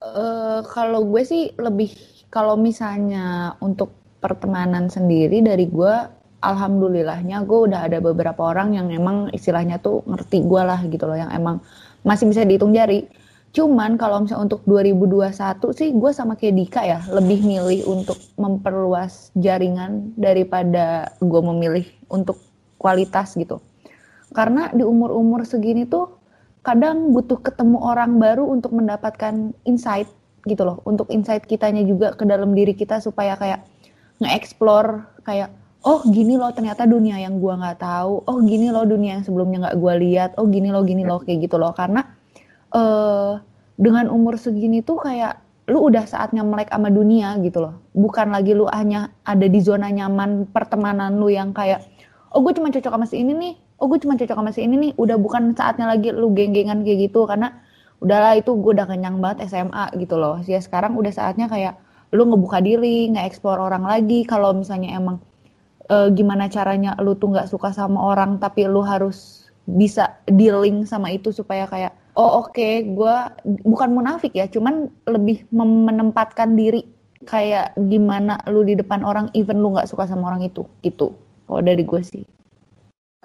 uh, kalau gue sih lebih kalau misalnya untuk pertemanan sendiri dari gue alhamdulillahnya gue udah ada beberapa orang yang emang istilahnya tuh ngerti gue lah gitu loh yang emang masih bisa dihitung jari Cuman kalau misalnya untuk 2021 sih gue sama kayak Dika ya lebih milih untuk memperluas jaringan daripada gue memilih untuk kualitas gitu. Karena di umur-umur segini tuh kadang butuh ketemu orang baru untuk mendapatkan insight gitu loh. Untuk insight kitanya juga ke dalam diri kita supaya kayak nge-explore kayak oh gini loh ternyata dunia yang gue nggak tahu. Oh gini loh dunia yang sebelumnya nggak gue lihat. Oh gini loh gini loh kayak gitu loh karena uh, dengan umur segini tuh kayak lu udah saatnya melek sama dunia gitu loh. Bukan lagi lu hanya ada di zona nyaman pertemanan lu yang kayak oh gue cuma cocok sama si ini nih. Oh gue cuma cocok sama si ini nih. Udah bukan saatnya lagi lu geng-gengan kayak gitu karena udahlah itu gue udah kenyang banget SMA gitu loh. Ya sekarang udah saatnya kayak lu ngebuka diri, nge-explore orang lagi. Kalau misalnya emang e, gimana caranya lu tuh nggak suka sama orang tapi lu harus bisa dealing sama itu supaya kayak oh oke okay, gue bukan munafik ya cuman lebih menempatkan diri kayak gimana lu di depan orang even lu nggak suka sama orang itu gitu kalau dari gue sih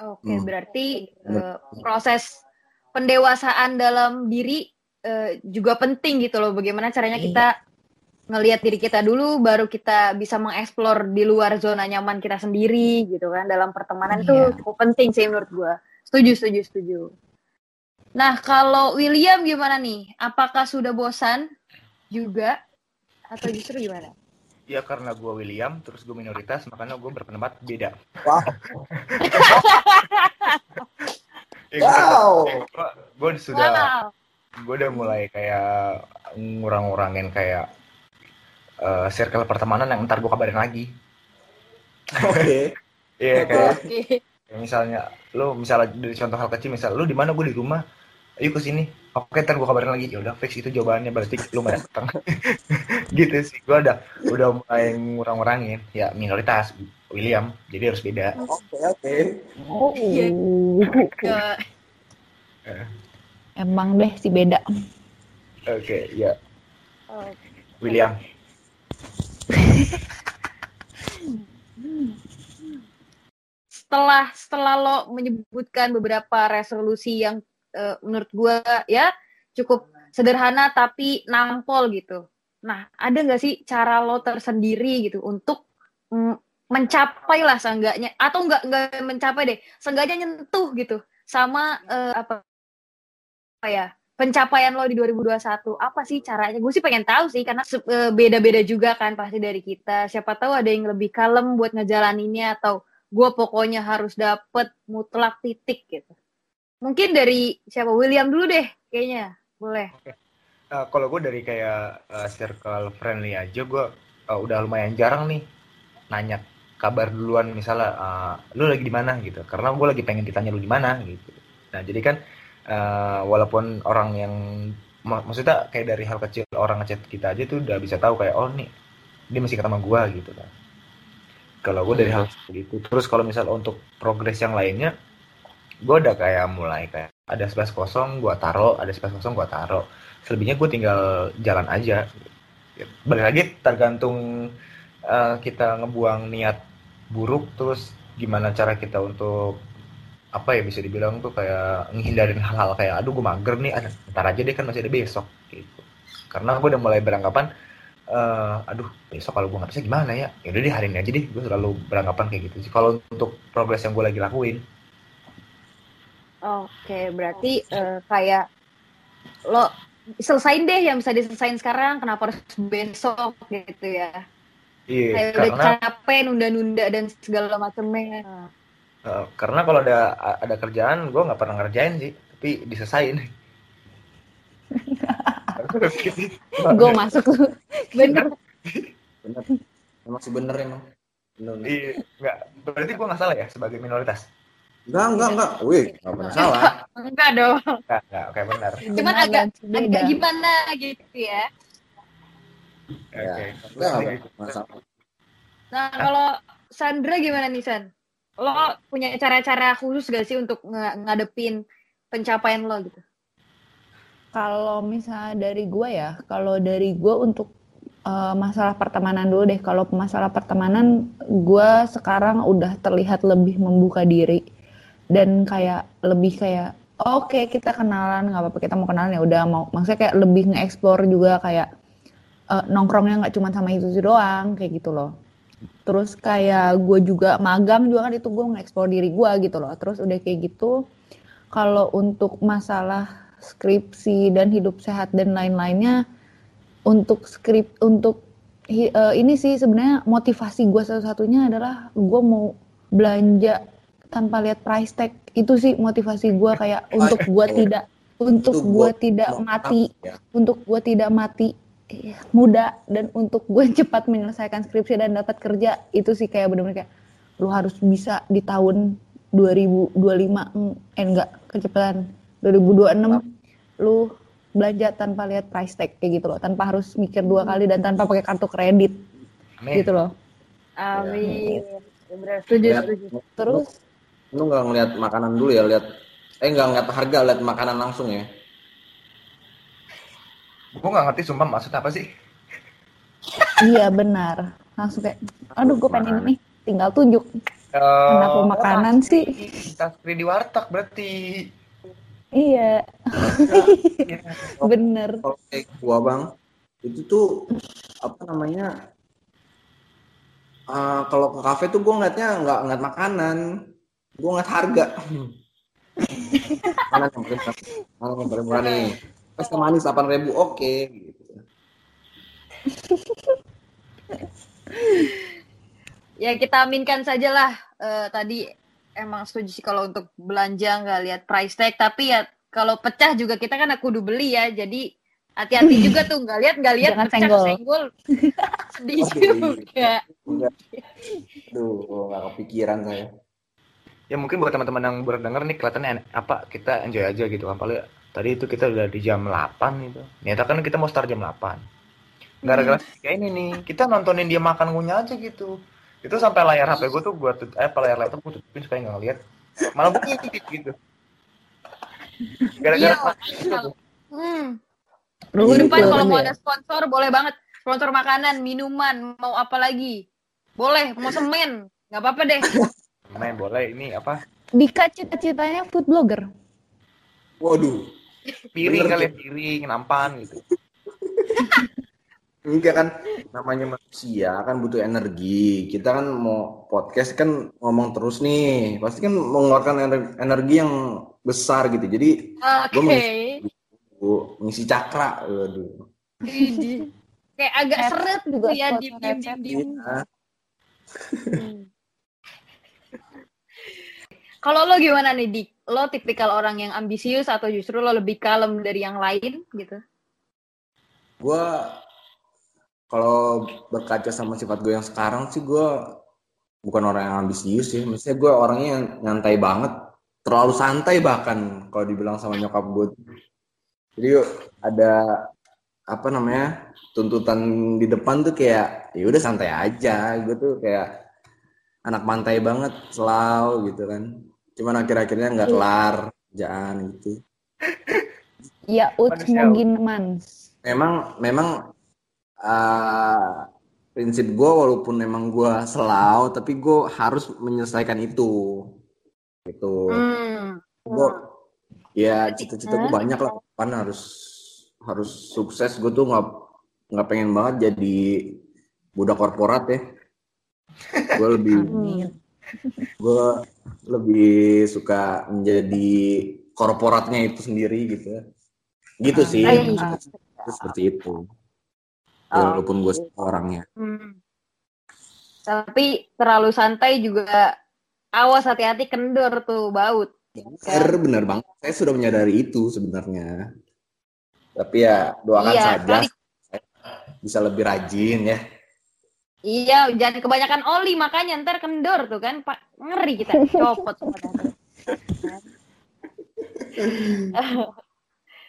oke okay, hmm. berarti uh, proses pendewasaan dalam diri uh, juga penting gitu loh bagaimana caranya iya. kita ngelihat diri kita dulu baru kita bisa mengeksplor di luar zona nyaman kita sendiri gitu kan dalam pertemanan itu yeah. cukup penting sih menurut gue setuju setuju setuju Nah, kalau William gimana nih? Apakah sudah bosan juga atau justru gimana? Ya karena gue William, terus gue minoritas, makanya gue berpendapat beda. Wow. ya, wow. Gue sudah, wow. gue udah mulai kayak ngurang-ngurangin kayak uh, circle pertemanan yang ntar gue kabarin lagi. Oke. Okay. Iya kayak, okay. misalnya, lo misalnya dari contoh hal kecil, misal lo di mana gue di rumah, ayo ke sini oke ntar gue kabarin lagi ya udah fix itu jawabannya berarti lu nggak datang gitu sih gue udah udah mulai ngurang-ngurangin ya minoritas William jadi harus beda Oke oke. Oh. Iya. Eh, Emang deh si beda. oke ya Oh. William setelah setelah lo menyebutkan beberapa resolusi yang eh, menurut gue ya cukup sederhana tapi nampol gitu. Nah, ada nggak sih cara lo tersendiri gitu untuk mm, mencapai lah seenggaknya atau nggak nggak mencapai deh, seenggaknya nyentuh gitu sama eh, apa apa ya pencapaian lo di 2021 apa sih caranya? Gue sih pengen tahu sih karena eh, beda-beda juga kan pasti dari kita. Siapa tahu ada yang lebih kalem buat ngejalaninnya atau gue pokoknya harus dapet mutlak titik gitu. Mungkin dari siapa William dulu deh kayaknya boleh. Eh, kalau gue dari kayak eh, circle friendly aja gue eh, udah lumayan jarang nih nanya kabar duluan misalnya eh, lu lagi di mana gitu karena gue lagi pengen ditanya lu di mana gitu nah jadi kan eh, walaupun orang yang mak- maksudnya kayak dari hal kecil orang ngechat kita aja tuh udah bisa tahu kayak oh nih dia masih ketemu gue gitu kan. Kalau gue dari hal seperti itu terus kalau misal untuk progres yang lainnya gue udah kayak mulai kayak ada space kosong gue taro ada space kosong gue taro. Selebihnya gue tinggal jalan aja. Balik lagi tergantung eh, kita ngebuang niat buruk terus gimana cara kita untuk apa ya bisa dibilang tuh kayak ngehindarin hal-hal kayak aduh gue mager nih ntar aja deh kan masih ada besok gitu karena gue udah mulai beranggapan eh, aduh besok kalau gue nggak bisa gimana ya ya udah deh hari ini aja deh gue selalu beranggapan kayak gitu sih kalau untuk progres yang gue lagi lakuin Oke, berarti eh, kayak lo selesain deh yang bisa diselesain sekarang, kenapa harus besok gitu ya? iya Kayak udah karena capek nunda-nunda dan segala macamnya. Eh, karena kalau ada ada kerjaan gue nggak pernah ngerjain sih tapi diselesain Gue masuk tuh. Bener. Bener. Emang sih bener emang. Bener, bener. iya nggak berarti gue nggak salah ya sebagai minoritas Enggak enggak enggak. Wih nggak pernah salah. Enggak dong. nggak nggak oke benar Cuman agak agak gimana gitu ya. oke Ya, enggak enggak pernah salah. Nah, kalau Sandra gimana nih, San? Lo punya cara-cara khusus gak sih untuk nge- ngadepin pencapaian lo gitu? Kalau misalnya dari gue ya, kalau dari gue untuk eh, masalah pertemanan dulu deh. Kalau masalah pertemanan, gue sekarang udah terlihat lebih membuka diri dan kayak lebih kayak oke kita kenalan nggak apa-apa kita mau kenalan ya udah mau maksudnya kayak lebih nge-explore juga kayak eh, nongkrongnya nggak cuma sama itu sih doang kayak gitu loh. Terus kayak gue juga magang juga kan itu gue nge-explore diri gue gitu loh. Terus udah kayak gitu kalau untuk masalah skripsi dan hidup sehat dan lain-lainnya untuk skrip untuk eh, ini sih sebenarnya motivasi gue satu-satunya adalah gue mau belanja tanpa lihat price tag itu sih motivasi gue kayak untuk gue tidak untuk gue gua tidak mati ya. untuk gue tidak mati muda dan untuk gue cepat menyelesaikan skripsi dan dapat kerja itu sih kayak bener-bener kayak lu harus bisa di tahun 2025 mm, eh enggak kecepatan 2026 lu belanja tanpa lihat price tag kayak gitu loh tanpa harus mikir dua kali dan tanpa pakai kartu kredit Amin. gitu loh Amin. Ya. Setuju, Lihat, setuju. terus lu nggak ngeliat makanan dulu ya, lihat eh nggak ngeliat harga, lihat makanan langsung ya. Gue nggak ngerti sumpah maksud apa sih iya benar langsung kayak aduh gue pengen ini nih tinggal tunjuk Eh, kenapa oh, makanan sih tas free di warteg berarti iya bener Kalau kayak gua bang, itu tuh apa namanya? eh, kalau ke kafe tuh gua ngeliatnya nggak ngeliat makanan, gua ngeliat harga. Yang paling? Mana yang paling murah nih? Es teh manis delapan ribu, oke. Gitu. Ya kita aminkan sajalah eh, tadi emang setuju sih kalau untuk belanja nggak lihat price tag tapi ya kalau pecah juga kita kan kudu beli ya jadi hati-hati juga tuh nggak lihat nggak lihat Jangan pecah senggol. senggol sedih Oke. juga Enggak. Duh, nggak kepikiran saya. ya mungkin buat teman-teman yang baru denger nih kelihatannya apa kita enjoy aja gitu kan paling tadi itu kita udah di jam 8 itu ternyata kan kita mau start jam 8 gara-gara Hmm. kayak ini nih kita nontonin dia makan ngunyah aja gitu itu sampai layar HP gue tuh gue tut eh layar laptop gue tutupin supaya nggak ngeliat malah gue ngintip gitu gara-gara Iya. Hmm. Iya, Minggu depan itu. kalau mau ya. ada sponsor boleh banget. Sponsor makanan, minuman, mau apa lagi? Boleh, mau semen. nggak apa-apa deh. main boleh ini apa Dika cita-citanya food blogger. Waduh. Piring kali ya, piring nampan gitu Enggak kan namanya manusia kan butuh energi. Kita kan mau podcast kan ngomong terus nih. Pasti kan mengeluarkan ener- energi yang besar gitu. Jadi Oke. Gua bu, ngisi cakra. Waduh. Widih. Kayak agak seret gitu juga ya, headset. diem diem. Iya. Kalau lo gimana nih, Dik? Lo tipikal orang yang ambisius atau justru lo lebih kalem dari yang lain gitu? Gua kalau berkaca sama sifat gue yang sekarang sih gue bukan orang yang ambisius sih. Maksudnya gue orangnya yang nyantai banget, terlalu santai bahkan kalau dibilang sama nyokap gue. Jadi ada apa namanya tuntutan di depan tuh kayak ya udah santai aja. Gue tuh kayak anak pantai banget, selalu gitu kan. Cuman akhir-akhirnya nggak kelar kerjaan gitu. Ya, Manusiawi. mungkin mans. memang memang uh, prinsip gue walaupun memang gue selau tapi gue harus menyelesaikan itu gitu Hmm. gue ya cita-cita gue banyak lah kan harus harus sukses gue tuh nggak nggak pengen banget jadi budak korporat ya gue lebih Amin. Gue lebih suka menjadi korporatnya itu sendiri gitu ya gitu sih Amin. Itu seperti itu Ya, walaupun gue orangnya Hmm. Tapi terlalu santai juga awas hati-hati kendor tuh baut. Bener, bener banget. Saya sudah menyadari itu sebenarnya. Tapi ya doakan Iya, saja saya bisa lebih rajin ya. Iya, jangan kebanyakan oli makanya ntar kendor tuh kan, Pak. Ngeri kita copot.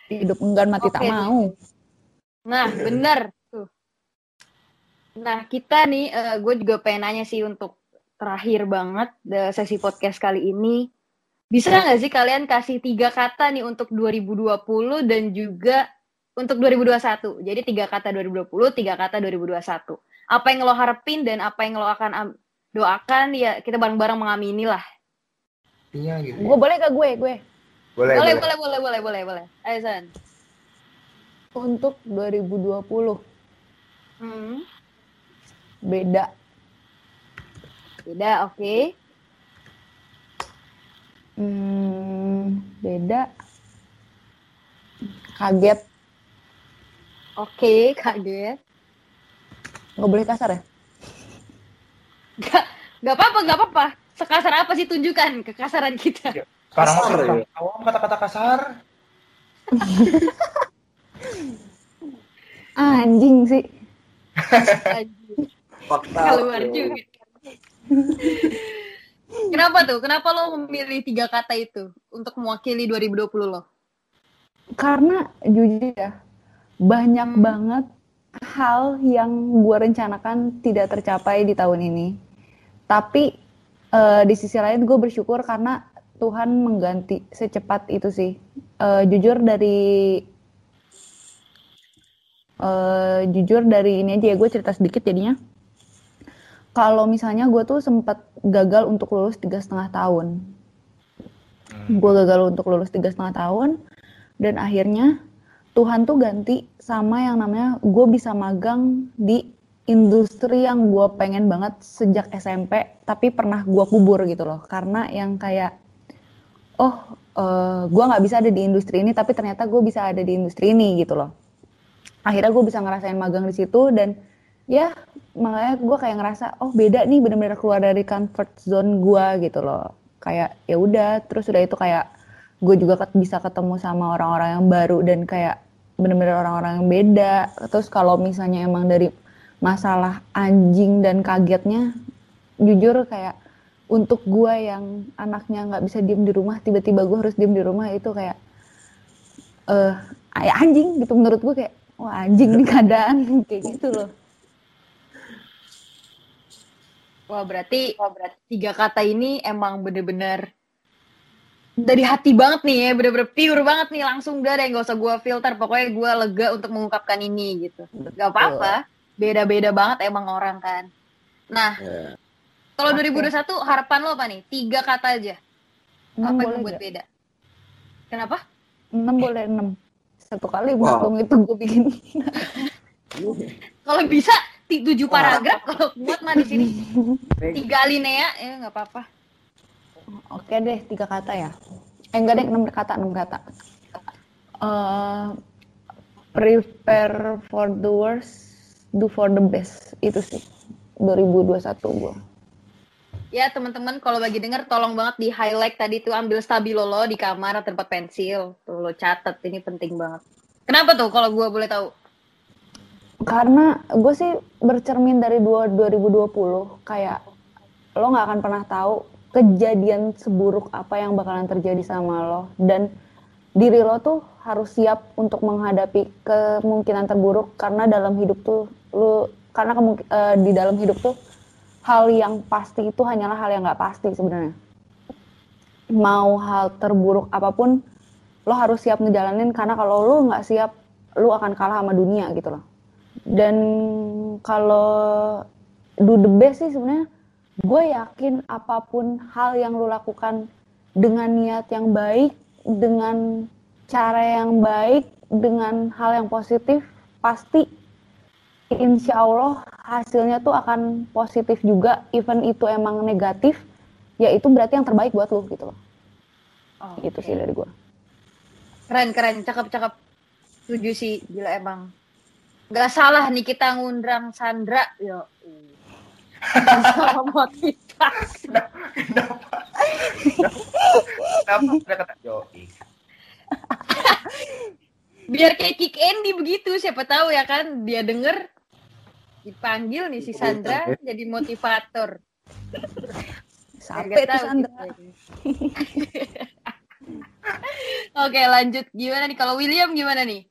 Hidup enggan mati tak Oke. mau. Nah, bener tuh. Nah, kita nih, gue juga pengen nanya sih untuk terakhir banget the sesi podcast kali ini. Bisa nggak sih kalian kasih tiga kata nih untuk 2020 dan juga untuk 2021? Jadi tiga kata 2020, tiga kata 2021. Apa yang lo harapin dan apa yang lo akan doakan ya kita bareng-bareng mengamini lah. iya gitu Gue boleh gak gue? Gue. boleh Boleh, boleh boleh, boleh, boleh, boleh, boleh. Ayo, San. Untuk 2020 Hmm. beda. Beda, oke. Hmm, beda. Kaget. Oke, kaget. Nggak boleh kasar ya? Gak, gak apa-apa, gak apa-apa. Sekasar apa sih tunjukkan kekasaran kita? sekarang Kasar, ya? awam kata-kata kasar Anjing sih. Keluar juga. Kenapa tuh? Kenapa lo memilih tiga kata itu untuk mewakili 2020 lo? Karena jujur ya, banyak Hmm. banget hal yang gue rencanakan tidak tercapai di tahun ini. Tapi eh, di sisi lain gue bersyukur karena Tuhan mengganti secepat itu sih. Eh, jujur dari eh, jujur dari ini aja ya gue cerita sedikit jadinya. Kalau misalnya gue tuh sempat gagal untuk lulus tiga setengah tahun. Hmm. Gue gagal untuk lulus tiga setengah tahun dan akhirnya Tuhan tuh ganti sama yang namanya gue bisa magang di industri yang gue pengen banget sejak SMP tapi pernah gue kubur gitu loh. Karena yang kayak oh eh, gue nggak bisa ada di industri ini tapi ternyata gue bisa ada di industri ini gitu loh. Akhirnya gue bisa ngerasain magang di situ dan ya makanya gue kayak ngerasa oh beda nih bener-bener keluar dari comfort zone gue gitu loh. Kayak ya udah terus udah itu kayak gue juga bisa ketemu sama orang-orang yang baru dan kayak bener-bener orang-orang yang beda. Terus kalau misalnya emang dari masalah anjing dan kagetnya jujur kayak untuk gue yang anaknya nggak bisa diem di rumah tiba-tiba gue harus diem di rumah itu kayak eh uh, anjing gitu. Menurut gue kayak wah anjing nih keadaan kayak gitu loh. Wah berarti, wah berarti tiga kata ini emang bener-bener dari hati banget nih ya, bener-bener pure banget nih langsung udah deh gak usah gue filter, pokoknya gue lega untuk mengungkapkan ini gitu. Gak apa-apa, beda-beda banget emang orang kan. Nah, yeah. kalau okay. 2021 harapan lo apa nih? Tiga kata aja. apa yang buat beda? Kenapa? Enam boleh enam. Satu kali wow. itu gue bikin. kalau bisa tujuh paragraf kalau buat mah di sini tiga alinea ya nggak apa-apa oke deh tiga kata ya. Eh enggak deh enam kata enam kata. Uh, prepare for the worst do for the best. Itu sih 2021 gue ya teman-teman kalau bagi denger tolong banget di highlight tadi tuh ambil stabilo lo di kamar atau tempat pensil. Tuh lo catat ini penting banget. Kenapa tuh kalau gue boleh tahu? Karena gue sih bercermin dari dua, 2020 kayak lo nggak akan pernah tahu kejadian seburuk apa yang bakalan terjadi sama lo. Dan diri lo tuh harus siap untuk menghadapi kemungkinan terburuk karena dalam hidup tuh lo karena uh, di dalam hidup tuh hal yang pasti itu hanyalah hal yang nggak pasti sebenarnya. Mau hal terburuk apa pun lo harus siap ngejalanin karena kalau lo nggak siap lo akan kalah sama dunia gitu loh. Dan kalau do the best sih sebenarnya gue yakin apa pun hal yang lo lakukan dengan niat yang baik dengan cara yang baik dengan hal yang positif pasti insya Allah hasilnya tuh akan positif juga. Even itu emang negatif ya itu berarti yang terbaik buat lo gitu loh. Oh, itu okay. sih dari gue keren keren. Cakep cakep. Setuju sih. Gila emang. Gak salah nih kita ngundang Sandra. Yo. Sama motivasi. Kenapa? Kenapa? Kenapa? kata. Biar kayak Kick Andy begitu, siapa tahu ya kan dia denger dipanggil nih si Sandra jadi motivator. Sampai tuh Sandra. Oke lanjut gimana nih kalau William gimana nih?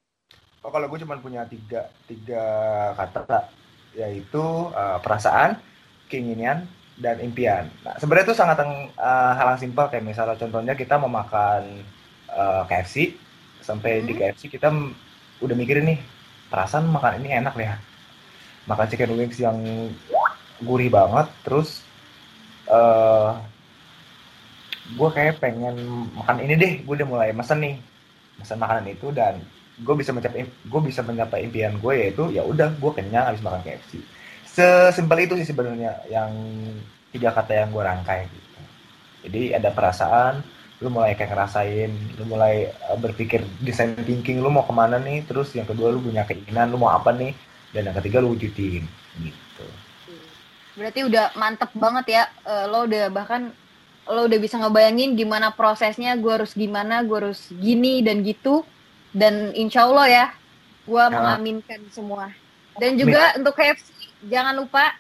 oh, kalau gue cuma punya tiga tiga kata yaitu uh, perasaan keinginan dan impian. Nah sebenarnya itu sangat uh, hal yang simpel. Kayak misalnya contohnya kita mau makan uh, KFC sampai hmm. di KFC kita udah mikirin nih perasaan makan ini enak ya? Makan chicken wings yang gurih banget terus uh, gue kayak pengen makan ini deh gue udah mulai mesen nih mesen makanan itu dan gue bisa mencapai gue bisa mencapai impian gue yaitu ya udah gue kenyang habis makan KFC sesimpel itu sih sebenarnya yang tiga kata yang gue rangkai gitu. Jadi ada perasaan lu mulai kayak ngerasain lu mulai uh, berpikir design thinking lu mau ke mana nih terus yang kedua lu punya keinginan lu mau apa nih dan yang ketiga lu wujudin gitu. Berarti udah mantep banget ya uh, lo udah bahkan lo udah bisa ngebayangin gimana prosesnya gue harus gimana gue harus gini dan gitu. Dan insya Allah ya gue ya. mengaminkan semua. Dan juga untuk KFC jangan lupa.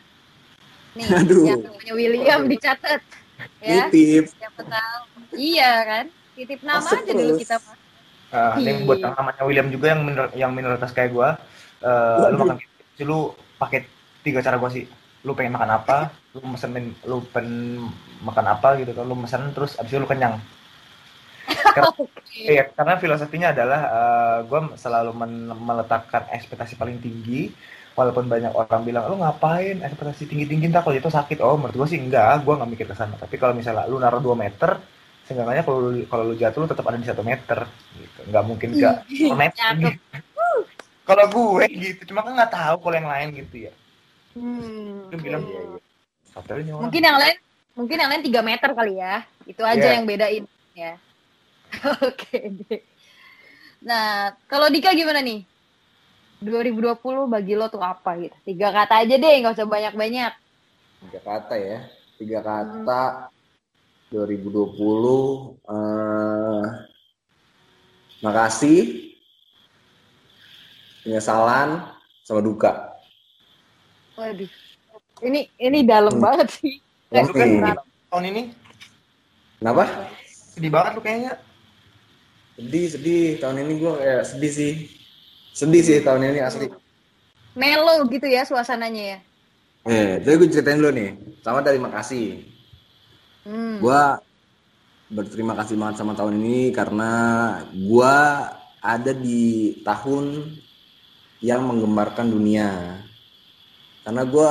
Nih Aduh. yang namanya William dicatat ya. Titip siapa tahu. Iya kan? Titip nama Masuk aja terus. dulu kita mah uh, ini buat yang namanya William juga yang minor, yang minoritas kayak gue uh, lu makan KFC lu pakai tiga cara gue sih. Lu pengen makan apa lu mesen lu pengen makan apa gitu kan. Lu mesen terus abis itu lu kenyang. Karena, okay. Iya, karena filosofinya adalah uh, eh, gue selalu meletakkan ekspektasi paling tinggi walaupun banyak orang bilang lu ngapain? Ekspektasi tinggi tinggi tak kalau itu sakit. Oh menurut gue sih enggak gue nggak mikir ke sana. Tapi kalau misalnya lu naruh 2 meter seenggaknya kalau lu kalau lu jatuh lu tetap ada di satu meter gitu. Nggak mungkin enggak meter. kalau gue gitu. Cuma kan nggak tahu kalau yang lain gitu ya. Hmm, bilang iya, iya. mungkin yang lain mungkin yang lain tiga meter kali ya. Itu aja yeah. yang bedain ya. Oke deh. Nah, kalau Dika gimana nih? 2020 bagi lo tuh apa gitu? Tiga kata aja deh, nggak usah banyak-banyak. Tiga kata ya. Tiga kata hmm. 2020 uh, makasih penyesalan sama duka. Waduh. Ini ini dalam hmm. banget sih. Kan tahun ini. Kenapa? Sedih banget tuh kayaknya. Sedih, sedih. Tahun ini gue kayak sedih sih. Sedih sih tahun ini asli. Melo gitu ya suasananya ya. Eh, jadi gue ceritain dulu nih. Sama dari Makasih. Hmm. Gue berterima kasih banget sama tahun ini karena gue ada di tahun yang menggembarkan dunia. Karena gue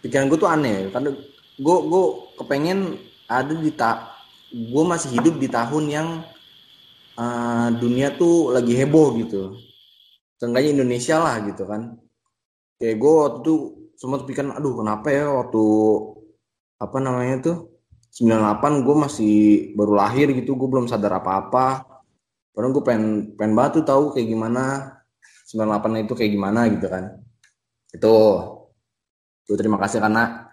pikiran gue tuh aneh. Karena gue gue kepengen ada di tak gue masih hidup di tahun yang uh, dunia tuh lagi heboh gitu. Seenggaknya Indonesia lah gitu kan. Kayak gue waktu itu sempat pikiran, aduh kenapa ya waktu apa namanya tuh 98 gue masih baru lahir gitu, gue belum sadar apa-apa. Padahal gue pengen pengen banget tahu kayak gimana 98 itu kayak gimana gitu kan. Itu gue terima kasih karena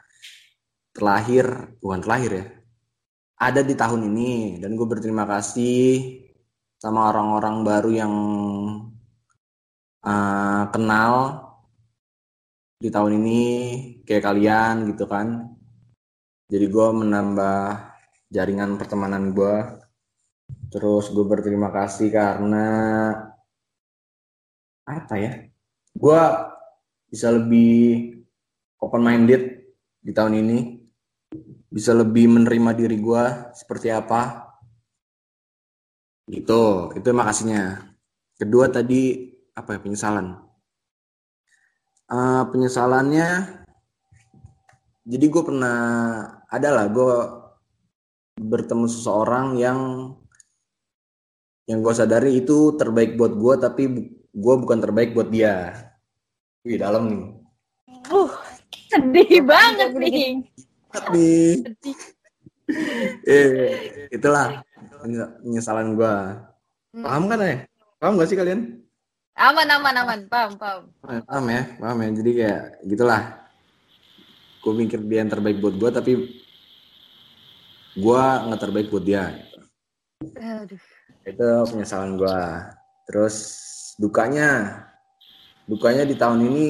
terlahir bukan terlahir ya ada di tahun ini dan gue berterima kasih sama orang-orang baru yang uh, kenal di tahun ini kayak kalian gitu kan. Jadi gue menambah jaringan pertemanan gue terus gue berterima kasih karena apa ya? Gue bisa lebih open minded di tahun ini. Bisa lebih menerima diri gue seperti apa. Itu itu makasihnya. Kedua tadi apa ya penyesalan uh, penyesalannya jadi gue pernah ada lah gue bertemu seseorang yang yang gue sadari itu terbaik buat gue tapi gue bukan terbaik buat dia wih dalam nih uh sedih banget nih nih. eh, itulah penyesalan gua. Hmm. Paham kan ya? Paham gak sih kalian? Aman, aman, aman. Paham, paham. Paham ya? Paham ya? Jadi kayak gitulah. Gue mikir dia yang terbaik buat gue, tapi gue nggak terbaik buat dia. Aduh. Itu penyesalan gue. Terus dukanya, dukanya di tahun ini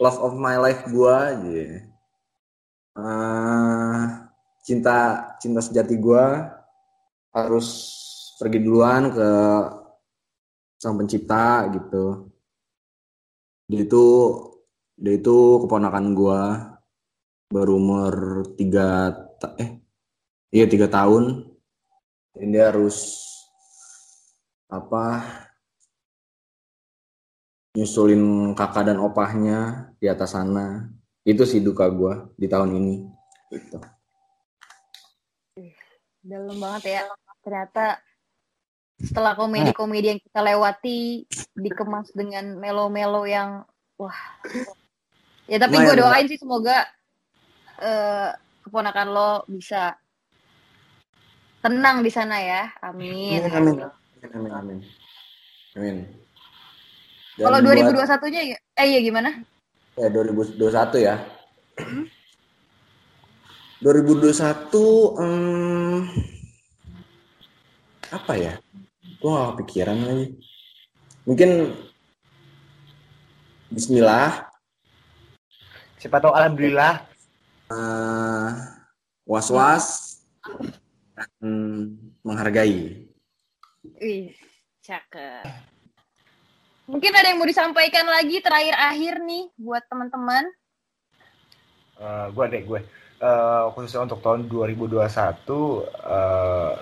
love of my life gue aja uh, cinta cinta sejati gue harus pergi duluan ke sang pencipta gitu. Dia itu dia itu keponakan gue baru umur tiga eh iya tiga tahun. Dan dia harus apa nyusulin kakak dan opahnya di atas sana. Itu sih duka gue di tahun ini gitu. dalam banget ya. Ternyata setelah komedi-komedi yang kita lewati dikemas dengan melo-melo yang wah ya tapi gue doain sih semoga uh, keponakan lo bisa tenang di sana ya amin amin amin amin amin, amin. kalau 2021 nya eh iya gimana ya 2021 ya. Hmm? 2021 hmm, apa ya? Gue gak kepikiran lagi. Mungkin Bismillah. Siapa tahu Alhamdulillah. Uh, was-was dan menghargai. Wih, cakep. Mungkin ada yang mau disampaikan lagi terakhir akhir nih buat teman-teman. Uh, gue deh gue. Uh, khususnya untuk tahun 2021 uh,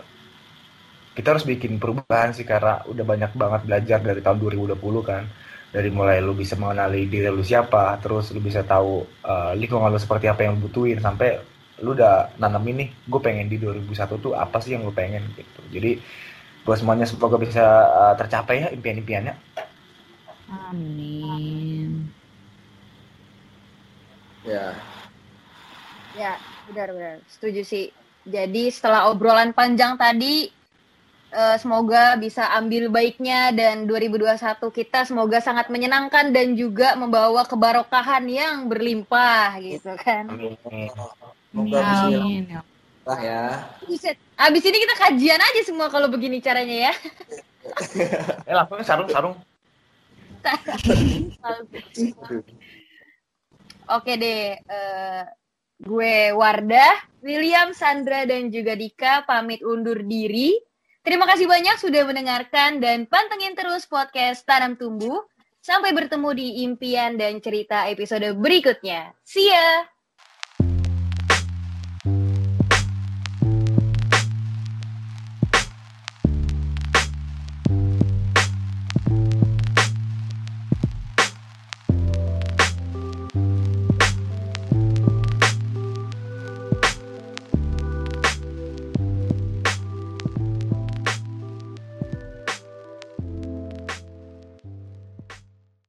kita harus bikin perubahan sih karena udah banyak banget belajar dari tahun 2020 kan dari mulai lu bisa mengenali diri lu siapa terus lu bisa tahu uh, lingkungan lu seperti apa yang butuhin sampai lu udah nanam ini gue pengen di 2001 tuh apa sih yang lu pengen gitu jadi buat semuanya semoga bisa uh, tercapai ya impian-impiannya Amin. Ya. Ya, benar-benar. Setuju sih. Jadi setelah obrolan panjang tadi, uh, semoga bisa ambil baiknya dan 2021 kita semoga sangat menyenangkan dan juga membawa kebarokahan yang berlimpah gitu kan. Amin. Amin. Lah ya. Abis ini kita kajian aja semua kalau begini caranya ya. eh langsung sarung sarung. Oke deh, uh, gue Wardah, William, Sandra, dan juga Dika pamit undur diri. Terima kasih banyak sudah mendengarkan dan pantengin terus podcast Tanam Tumbuh. Sampai bertemu di impian dan cerita episode berikutnya. See ya!